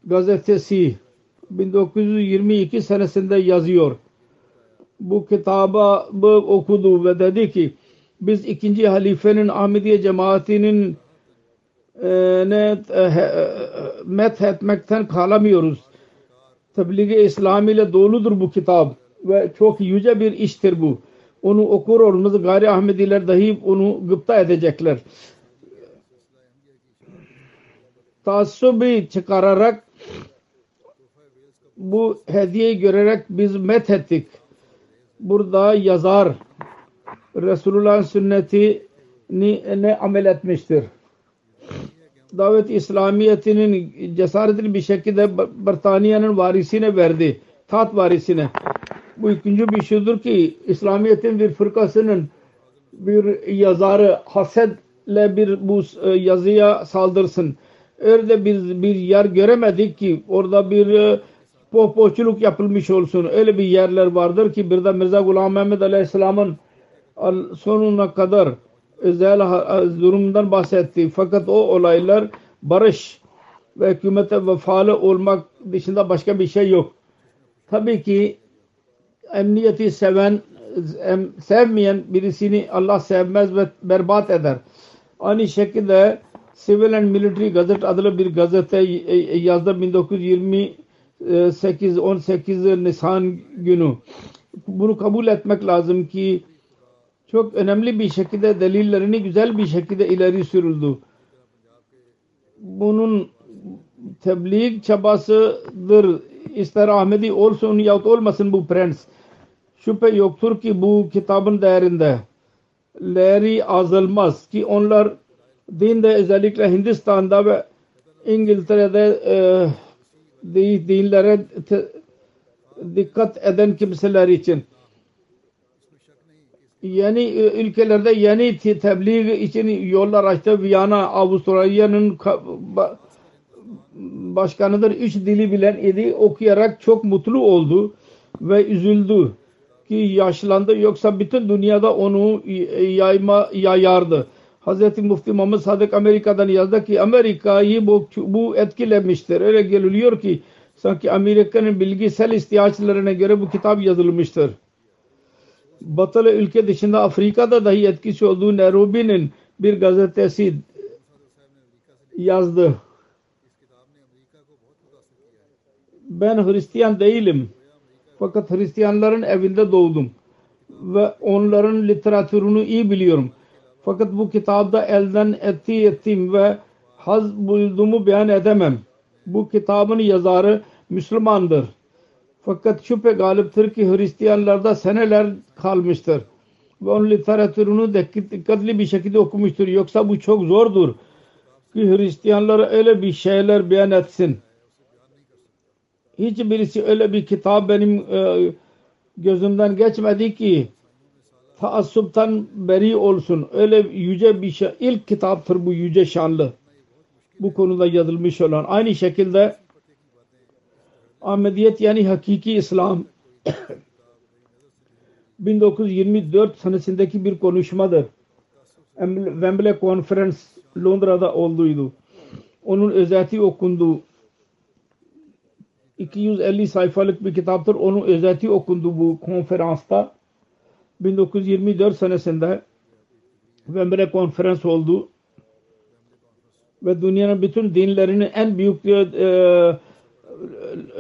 gazetesi 1922 senesinde yazıyor. Bu kitabı okudu ve dedi ki biz ikinci halifenin Ahmediye cemaatinin e, ne e, e, met etmekten kalamıyoruz. Tebliğ-i İslam ile doludur bu kitap ve çok yüce bir iştir bu. Onu okur olmaz gayri Ahmediler dahi onu gıpta edecekler. Taassubi çıkararak bu hediyeyi görerek biz met ettik. Burada yazar Resulullah'ın sünnetini ne amel etmiştir. Davet İslamiyetinin cesaretli bir şekilde Britanya'nın varisine verdi. Taht varisine. Bu ikinci bir şeydir ki İslamiyet'in bir fırkasının bir yazarı hasedle bir bu e, yazıya saldırsın. Öyle bir, bir yer göremedik ki orada bir e, pohpohçuluk yapılmış olsun. Öyle bir yerler vardır ki bir de Mirza Gulam Mehmet Aleyhisselam'ın sonuna kadar özel durumundan bahsetti. Fakat o olaylar barış ve hükümete vefalı olmak dışında başka bir şey yok. Tabii ki emniyeti seven sevmeyen birisini Allah sevmez ve berbat eder. Aynı şekilde Civil and Military Gazette adlı bir gazete yazdı 1928 18 Nisan günü. Bunu kabul etmek lazım ki çok önemli bir şekilde delillerini güzel bir şekilde ileri sürüldü. Bunun tebliğ çabasıdır. İster Ahmedi olsun yahut olmasın bu prens. şüphe yoktur ki bu kitabın değerinde leri azalmaz ki onlar dinde özellikle Hindistan'da ve İngiltere'de e, dinlere te, dikkat eden kimseler için yeni e, ülkelerde yeni tebliğ için yollar açtı. Viyana Avustralya'nın başkanıdır. Üç dili bilen idi. Okuyarak çok mutlu oldu ve üzüldü ki yaşlandı. Yoksa bütün dünyada onu yayma yayardı. Hz. Mufti Muhammed Sadık Amerika'dan yazdı ki Amerika'yı bu, bu etkilemiştir. Öyle geliliyor ki sanki Amerika'nın bilgisel ihtiyaçlarına göre bu kitap yazılmıştır. Batılı ülke dışında Afrika'da dahi etkisi olduğu Nairobi'nin bir gazetesi yazdı. Ben Hristiyan değilim. Fakat Hristiyanların evinde doğdum. Ve onların literatürünü iyi biliyorum. Fakat bu kitapta elden etti ettim ve haz bulduğumu beyan edemem. Bu kitabın yazarı Müslümandır. Fakat şüphe galiptir ki Hristiyanlarda seneler kalmıştır. Ve onun literatürünü dikkatli bir şekilde okumuştur. Yoksa bu çok zordur. Ki Hristiyanlara öyle bir şeyler beyan etsin. Hiçbirisi öyle bir kitap benim e, gözümden geçmedi ki taassuptan beri olsun. Öyle yüce bir şey. İlk kitaptır bu yüce şanlı. Bu konuda yazılmış olan. Aynı şekilde Ahmediyet yani hakiki İslam 1924 senesindeki bir konuşmadır. Wembley Conference Londra'da olduydu. Onun özeti okundu. 250 sayfalık bir kitaptır. Onun özeti okundu bu konferansta. 1924 senesinde Wembley Conference oldu. Ve dünyanın bütün dinlerinin en büyük e,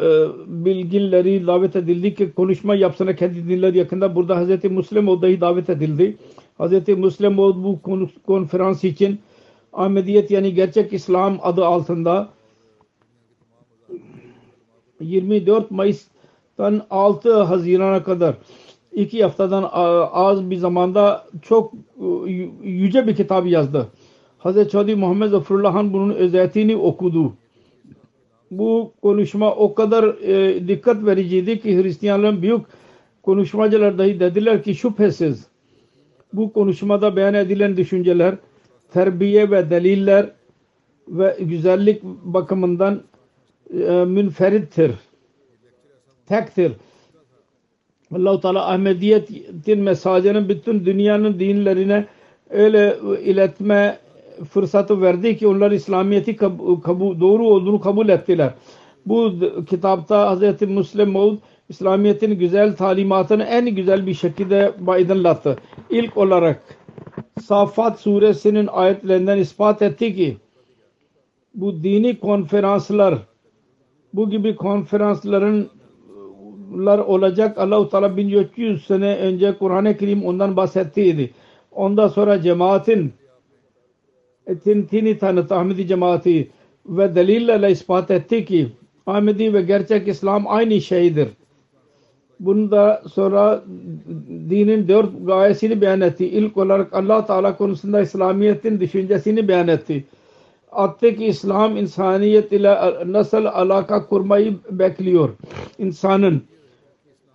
e, bilginleri davet edildi ki konuşma yapsana kendi dinleri yakında. Burada Hz. Müslim dahi davet edildi. Hz. Müslim bu konferans için Ahmediyet yani gerçek İslam adı altında 24 Mayıs'tan 6 Haziran'a kadar iki haftadan az bir zamanda çok e, yüce bir kitap yazdı. Hz. Çadi Muhammed Zafurullah'ın bunun özetini okudu bu konuşma o kadar e, dikkat vericiydi ki Hristiyanların büyük konuşmacılar dahi dediler ki şüphesiz bu konuşmada beyan edilen düşünceler terbiye ve deliller ve güzellik bakımından e, münferittir. Tektir. Allah-u Teala Ahmediyetin mesajının bütün dünyanın dinlerine öyle iletme fırsatı verdi ki onlar İslamiyet'i kabul, doğru olduğunu kabul ettiler. Bu kitapta Hz. Müslim Maud İslamiyet'in güzel talimatını en güzel bir şekilde aydınlattı. İlk olarak Safat suresinin ayetlerinden ispat etti ki bu dini konferanslar bu gibi konferansların olacak Allah-u Teala 1400 sene önce Kur'an-ı Kerim ondan bahsettiydi. Ondan sonra cemaatin tini tanıt Ahmedi cemaati ve delillerle ispat etti ki Ahmedi ve gerçek İslam aynı şeydir. Bunda sonra dinin dört gayesini beyan etti. İlk olarak Allah Teala konusunda İslamiyet'in düşüncesini beyan etti. Attı ki İslam insaniyet ile nasıl alaka kurmayı bekliyor. İnsanın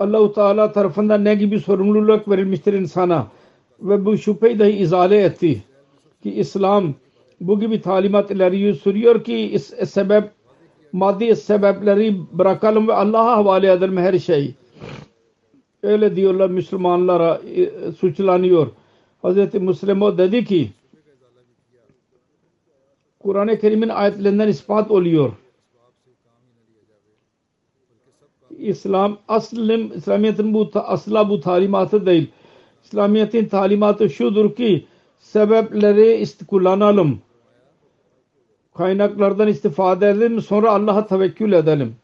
Allah-u Teala tarafından ne gibi sorumluluk verilmiştir insana ve bu şüpheyi dahi izale etti ki İslam bu gibi talimat ileri sürüyor ki sebep maddi sebepleri bırakalım ve Allah'a havale edelim her şey. Öyle diyorlar Müslümanlara e, suçlanıyor. Hz. Müslim o dedi ki Kur'an-ı Kerim'in ayetlerinden ispat oluyor. İslam aslım İslamiyet'in bu asla bu talimatı değil. İslamiyet'in talimatı şudur ki sebepleri kullanalım kaynaklardan istifade edelim sonra Allah'a tevekkül edelim.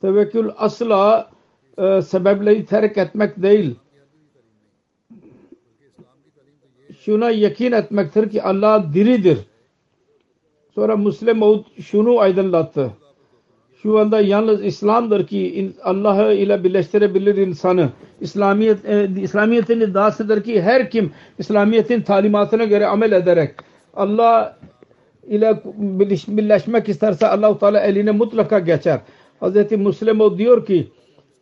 Tevekkül asla e, sebepleri terk etmek değil. Şuna yakin etmektir ki Allah diridir. Sonra Müslim Maud şunu aydınlattı. Şu anda yalnız İslam'dır ki Allah'ı ile birleştirebilir insanı. İslamiyet, e, İslamiyet'in iddiasıdır ki her kim İslamiyet'in talimatına göre amel ederek Allah ile birleşmek isterse Allah-u Teala eline mutlaka geçer. Hz. Müslim o diyor ki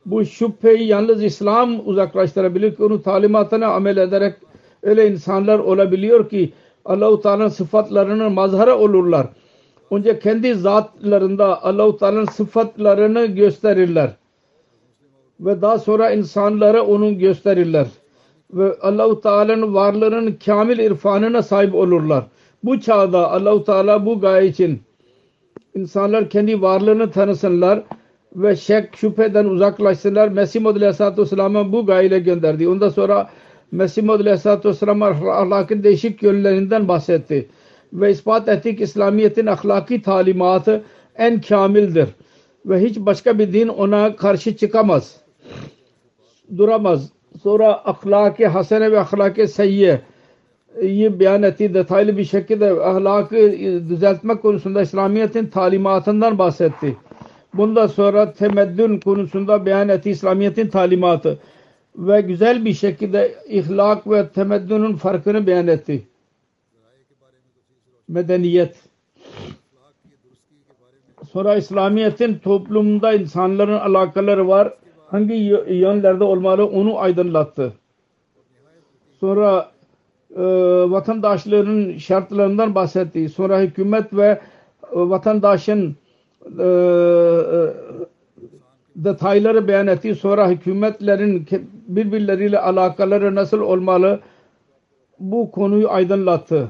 bu şüpheyi yalnız İslam uzaklaştırabilir ki onun talimatına amel ederek öyle insanlar olabiliyor ki Allah-u Teala'nın sıfatlarının mazhara olurlar. Önce kendi zatlarında Allah-u Teala'nın sıfatlarını gösterirler. Ve daha sonra insanlara onun gösterirler. Ve Allah-u Teala'nın varlığının kamil irfanına sahip olurlar. Bu çağda Allah-u Teala bu gaye için insanlar kendi varlığını tanısınlar ve şek şüpheden uzaklaşsınlar. Mesih Muhammed Aleyhisselatü Vesselam'a bu gayle gönderdi. Ondan sonra Mesih Muhammed Aleyhisselatü Vesselam ahlakın değişik yönlerinden bahsetti. Ve ispat etti ki İslamiyet'in ahlaki talimatı en kamildir. Ve hiç başka bir din ona karşı çıkamaz. Duramaz. Sonra ahlaki hasene ve ahlaki seyye iyi beyan etti. Detaylı bir şekilde ahlakı düzeltmek konusunda İslamiyet'in talimatından bahsetti. Bundan sonra temeddün konusunda beyan etti İslamiyet'in talimatı ve güzel bir şekilde ihlak ve temeddünün farkını beyan etti. Medeniyet. Sonra İslamiyet'in toplumda insanların alakaları var. Hangi yönlerde olmalı onu aydınlattı. Sonra e, vatandaşların şartlarından bahsetti. Sonra hükümet ve e, vatandaşın e, detayları beyan etti. Sonra hükümetlerin birbirleriyle alakaları nasıl olmalı bu konuyu aydınlattı.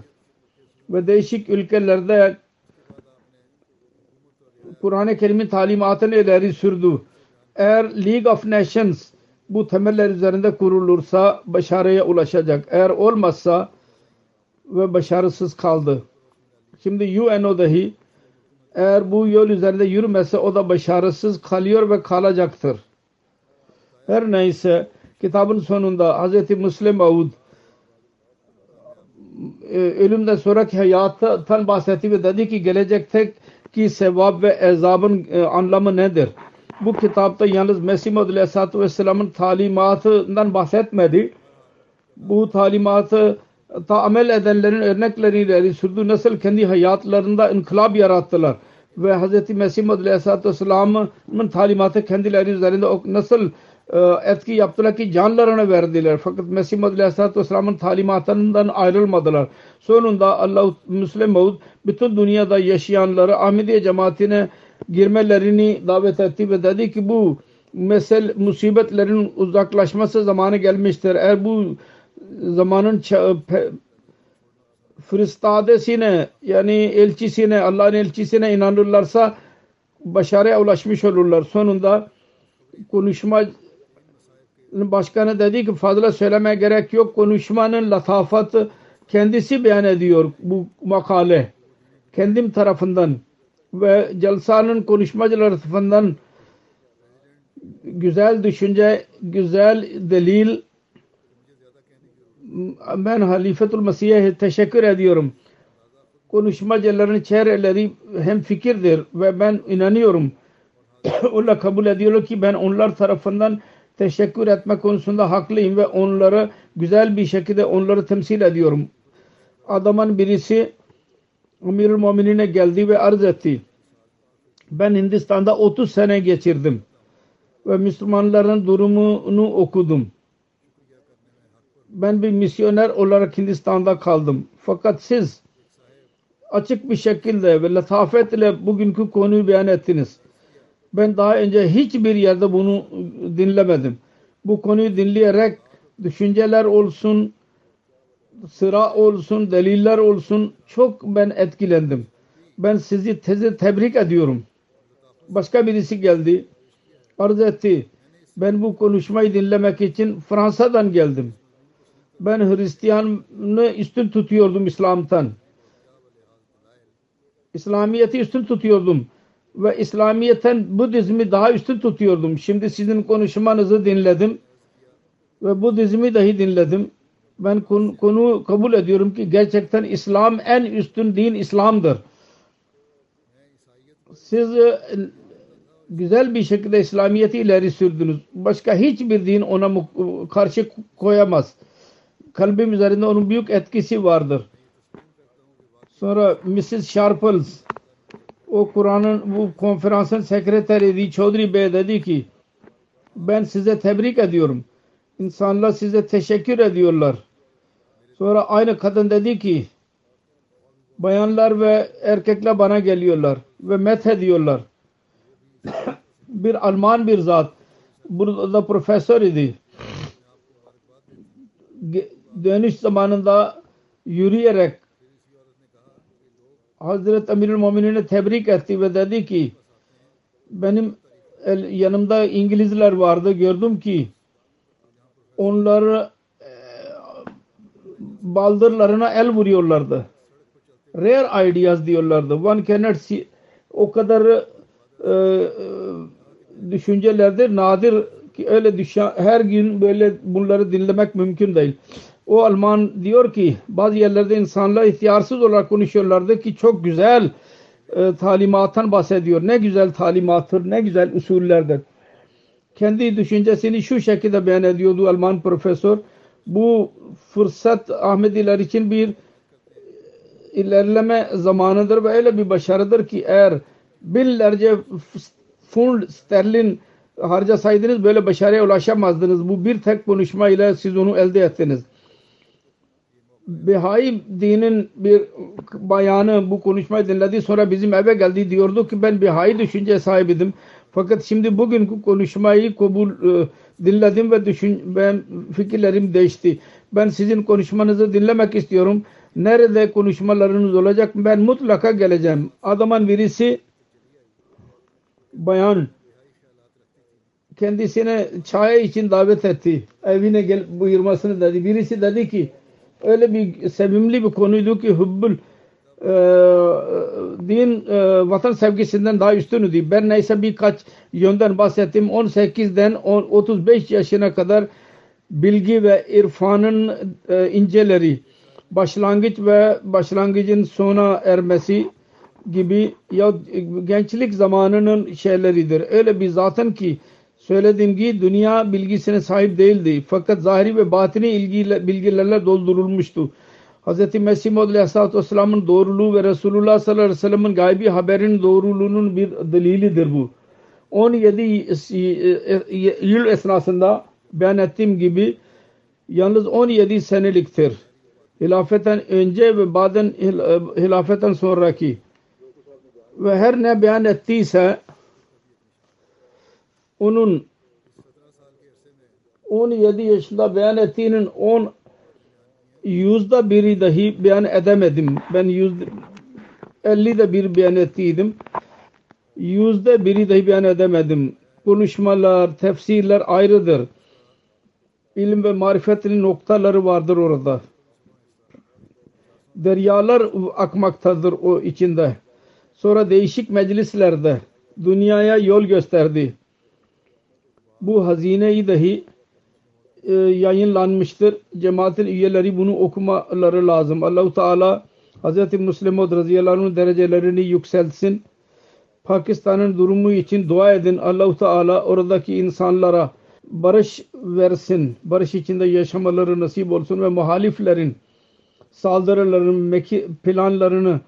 Ve değişik ülkelerde Kur'an-ı Kerim'in talimatını ileri sürdü. Eğer League of Nations bu temeller üzerinde kurulursa başarıya ulaşacak. Eğer olmazsa ve başarısız kaldı. Şimdi UNO dahi eğer bu yol üzerinde yürümese o da başarısız kalıyor ve kalacaktır. Her neyse kitabın sonunda Hz. Müslim Maud e, ölümden sonraki hayattan bahsetti ve dedi ki gelecekteki sevap ve ezabın e, anlamı nedir? Bu kitapta yalnız Mesih Muhammed Aleyhisselatü Vesselam'ın talimatından bahsetmedi. Bu talimatı ta amel edenlerin örnekleriyle sürdü. Nasıl kendi hayatlarında inkılap yarattılar. Ve Hz. Mesih Muhammed Aleyhisselatü Vesselam'ın talimatı kendileri üzerinde nasıl etki yaptılar ki canlarını verdiler. Fakat Mesih Muhammed Aleyhisselatü Vesselam'ın talimatından ayrılmadılar. Sonunda Allah Müslim Maud bütün dünyada yaşayanları Ahmediye cemaatine girmelerini davet etti ve dedi ki bu mesel musibetlerin uzaklaşması zamanı gelmiştir. Eğer bu zamanın fristadesine yani elçisine Allah'ın elçisine inanırlarsa başarıya ulaşmış olurlar. Sonunda konuşma başkanı dedi ki fazla söyleme gerek yok. Konuşmanın latafatı kendisi beyan ediyor bu makale. Kendim tarafından ve celsanın konuşmacıları tarafından güzel düşünce, güzel delil ben Halifetul Mesih'e teşekkür ediyorum. Konuşmacıların çehreleri hem fikirdir ve ben inanıyorum. Onlar kabul ediyorlar ki ben onlar tarafından teşekkür etme konusunda haklıyım ve onları güzel bir şekilde onları temsil ediyorum. Adamın birisi Amirul Muminine geldi ve arz etti. Ben Hindistan'da 30 sene geçirdim ve Müslümanların durumunu okudum. Ben bir misyoner olarak Hindistan'da kaldım. Fakat siz açık bir şekilde ve letafetle bugünkü konuyu beyan ettiniz. Ben daha önce hiçbir yerde bunu dinlemedim. Bu konuyu dinleyerek düşünceler olsun, sıra olsun, deliller olsun çok ben etkilendim. Ben sizi teze tebrik ediyorum. Başka birisi geldi. Arz etti. Ben bu konuşmayı dinlemek için Fransa'dan geldim. Ben Hristiyanı üstün tutuyordum İslam'tan. İslamiyet'i üstün tutuyordum. Ve İslamiyet'ten Budizmi daha üstün tutuyordum. Şimdi sizin konuşmanızı dinledim. Ve Budizmi dahi dinledim ben konu, kabul ediyorum ki gerçekten İslam en üstün din İslam'dır. Siz e, güzel bir şekilde İslamiyet'i ileri sürdünüz. Başka hiçbir din ona karşı koyamaz. Kalbim üzerinde onun büyük etkisi vardır. Sonra Mrs. Sharples o Kur'an'ın bu konferansın sekreteriydi. Chaudhry Bey dedi ki ben size tebrik ediyorum. İnsanlar size teşekkür ediyorlar. Sonra aynı kadın dedi ki bayanlar ve erkekler bana geliyorlar ve met ediyorlar. bir Alman bir zat burada profesör idi. Dönüş zamanında yürüyerek Hazreti Emirül Muminin'e tebrik etti ve dedi ki benim yanımda İngilizler vardı gördüm ki onları e, baldırlarına el vuruyorlardı. Rare ideas diyorlardı. One cannot see o kadar e, e, düşüncelerdir nadir ki öyle düşen her gün böyle bunları dinlemek mümkün değil. O Alman diyor ki bazı yerlerde insanlar ihtiyarsız olarak konuşuyorlardı ki çok güzel e, talimattan bahsediyor. Ne güzel talimattır, ne güzel usullerdir. Kendi düşüncesini şu şekilde beyan ediyordu Alman profesör. Bu fırsat Ahmediler için bir ilerleme zamanıdır ve öyle bir başarıdır ki eğer binlerce fund sterlin harcasaydınız böyle başarıya ulaşamazdınız. Bu bir tek konuşma ile siz onu elde ettiniz. Behai dinin bir bayanı bu konuşmayı dinledi sonra bizim eve geldi diyordu ki ben Behai düşünce sahibidim. Fakat şimdi bugün konuşmayı kabul e, dinledim ve düşün ben fikirlerim değişti. Ben sizin konuşmanızı dinlemek istiyorum. Nerede konuşmalarınız olacak? Ben mutlaka geleceğim. Adamın birisi bayan kendisine çay için davet etti. Evine gel buyurmasını dedi. Birisi dedi ki öyle bir sevimli bir konuydu ki hubbul e, din e, vatan sevgisinden daha üstündü. Ben neyse birkaç yönden bahsettim. 18'den 35 yaşına kadar bilgi ve irfanın e, inceleri başlangıç ve başlangıcın sona ermesi gibi ya gençlik zamanının şeyleridir. Öyle bir zaten ki söylediğim gibi dünya bilgisine sahip değildi. Fakat zahiri ve batini ilgiyle, bilgilerle doldurulmuştu. Hz. Mesih Maud Aleyhisselatü Vesselam'ın doğruluğu ve Resulullah sallallahu aleyhi ve gaybi haberin doğruluğunun bir delilidir bu. 17 yıl esnasında beyan ettiğim gibi yalnız 17 seneliktir. Hilafetten önce ve bazen hilafetten sonraki ve her ne beyan ettiyse onun 17 yaşında beyan ettiğinin 10 yüzde biri dahi beyan edemedim. Ben yüzde 50 de bir beyan ettiydim. Yüzde biri dahi beyan edemedim. Konuşmalar, tefsirler ayrıdır. İlim ve marifetin noktaları vardır orada. Deryalar akmaktadır o içinde. Sonra değişik meclislerde dünyaya yol gösterdi. Bu hazineyi dahi e, yayınlanmıştır. Cemaatin üyeleri bunu okumaları lazım. Allahu Teala Hz. Müslim Maud radıyallahu derecelerini yükseltsin. Pakistan'ın durumu için dua edin. Allahu Teala oradaki insanlara barış versin. Barış içinde yaşamaları nasip olsun ve muhaliflerin saldırıların planlarını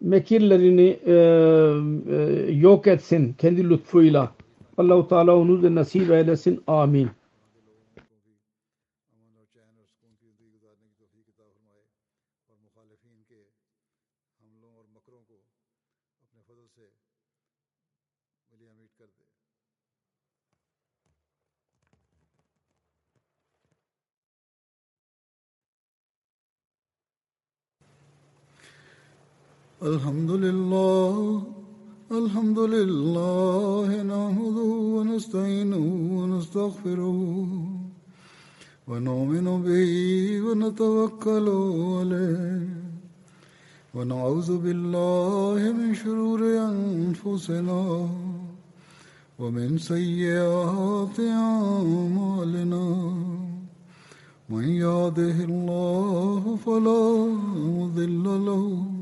mekirlerini e, e, yok etsin kendi lütfuyla. Allah-u Teala onu da nasip eylesin. Amin. الحمد لله الحمد لله نحمده ونستعينه ونستغفره ونؤمن به ونتوكل عليه ونعوذ بالله من شرور أنفسنا ومن سيئات أعمالنا. من يهده الله فلا مضل له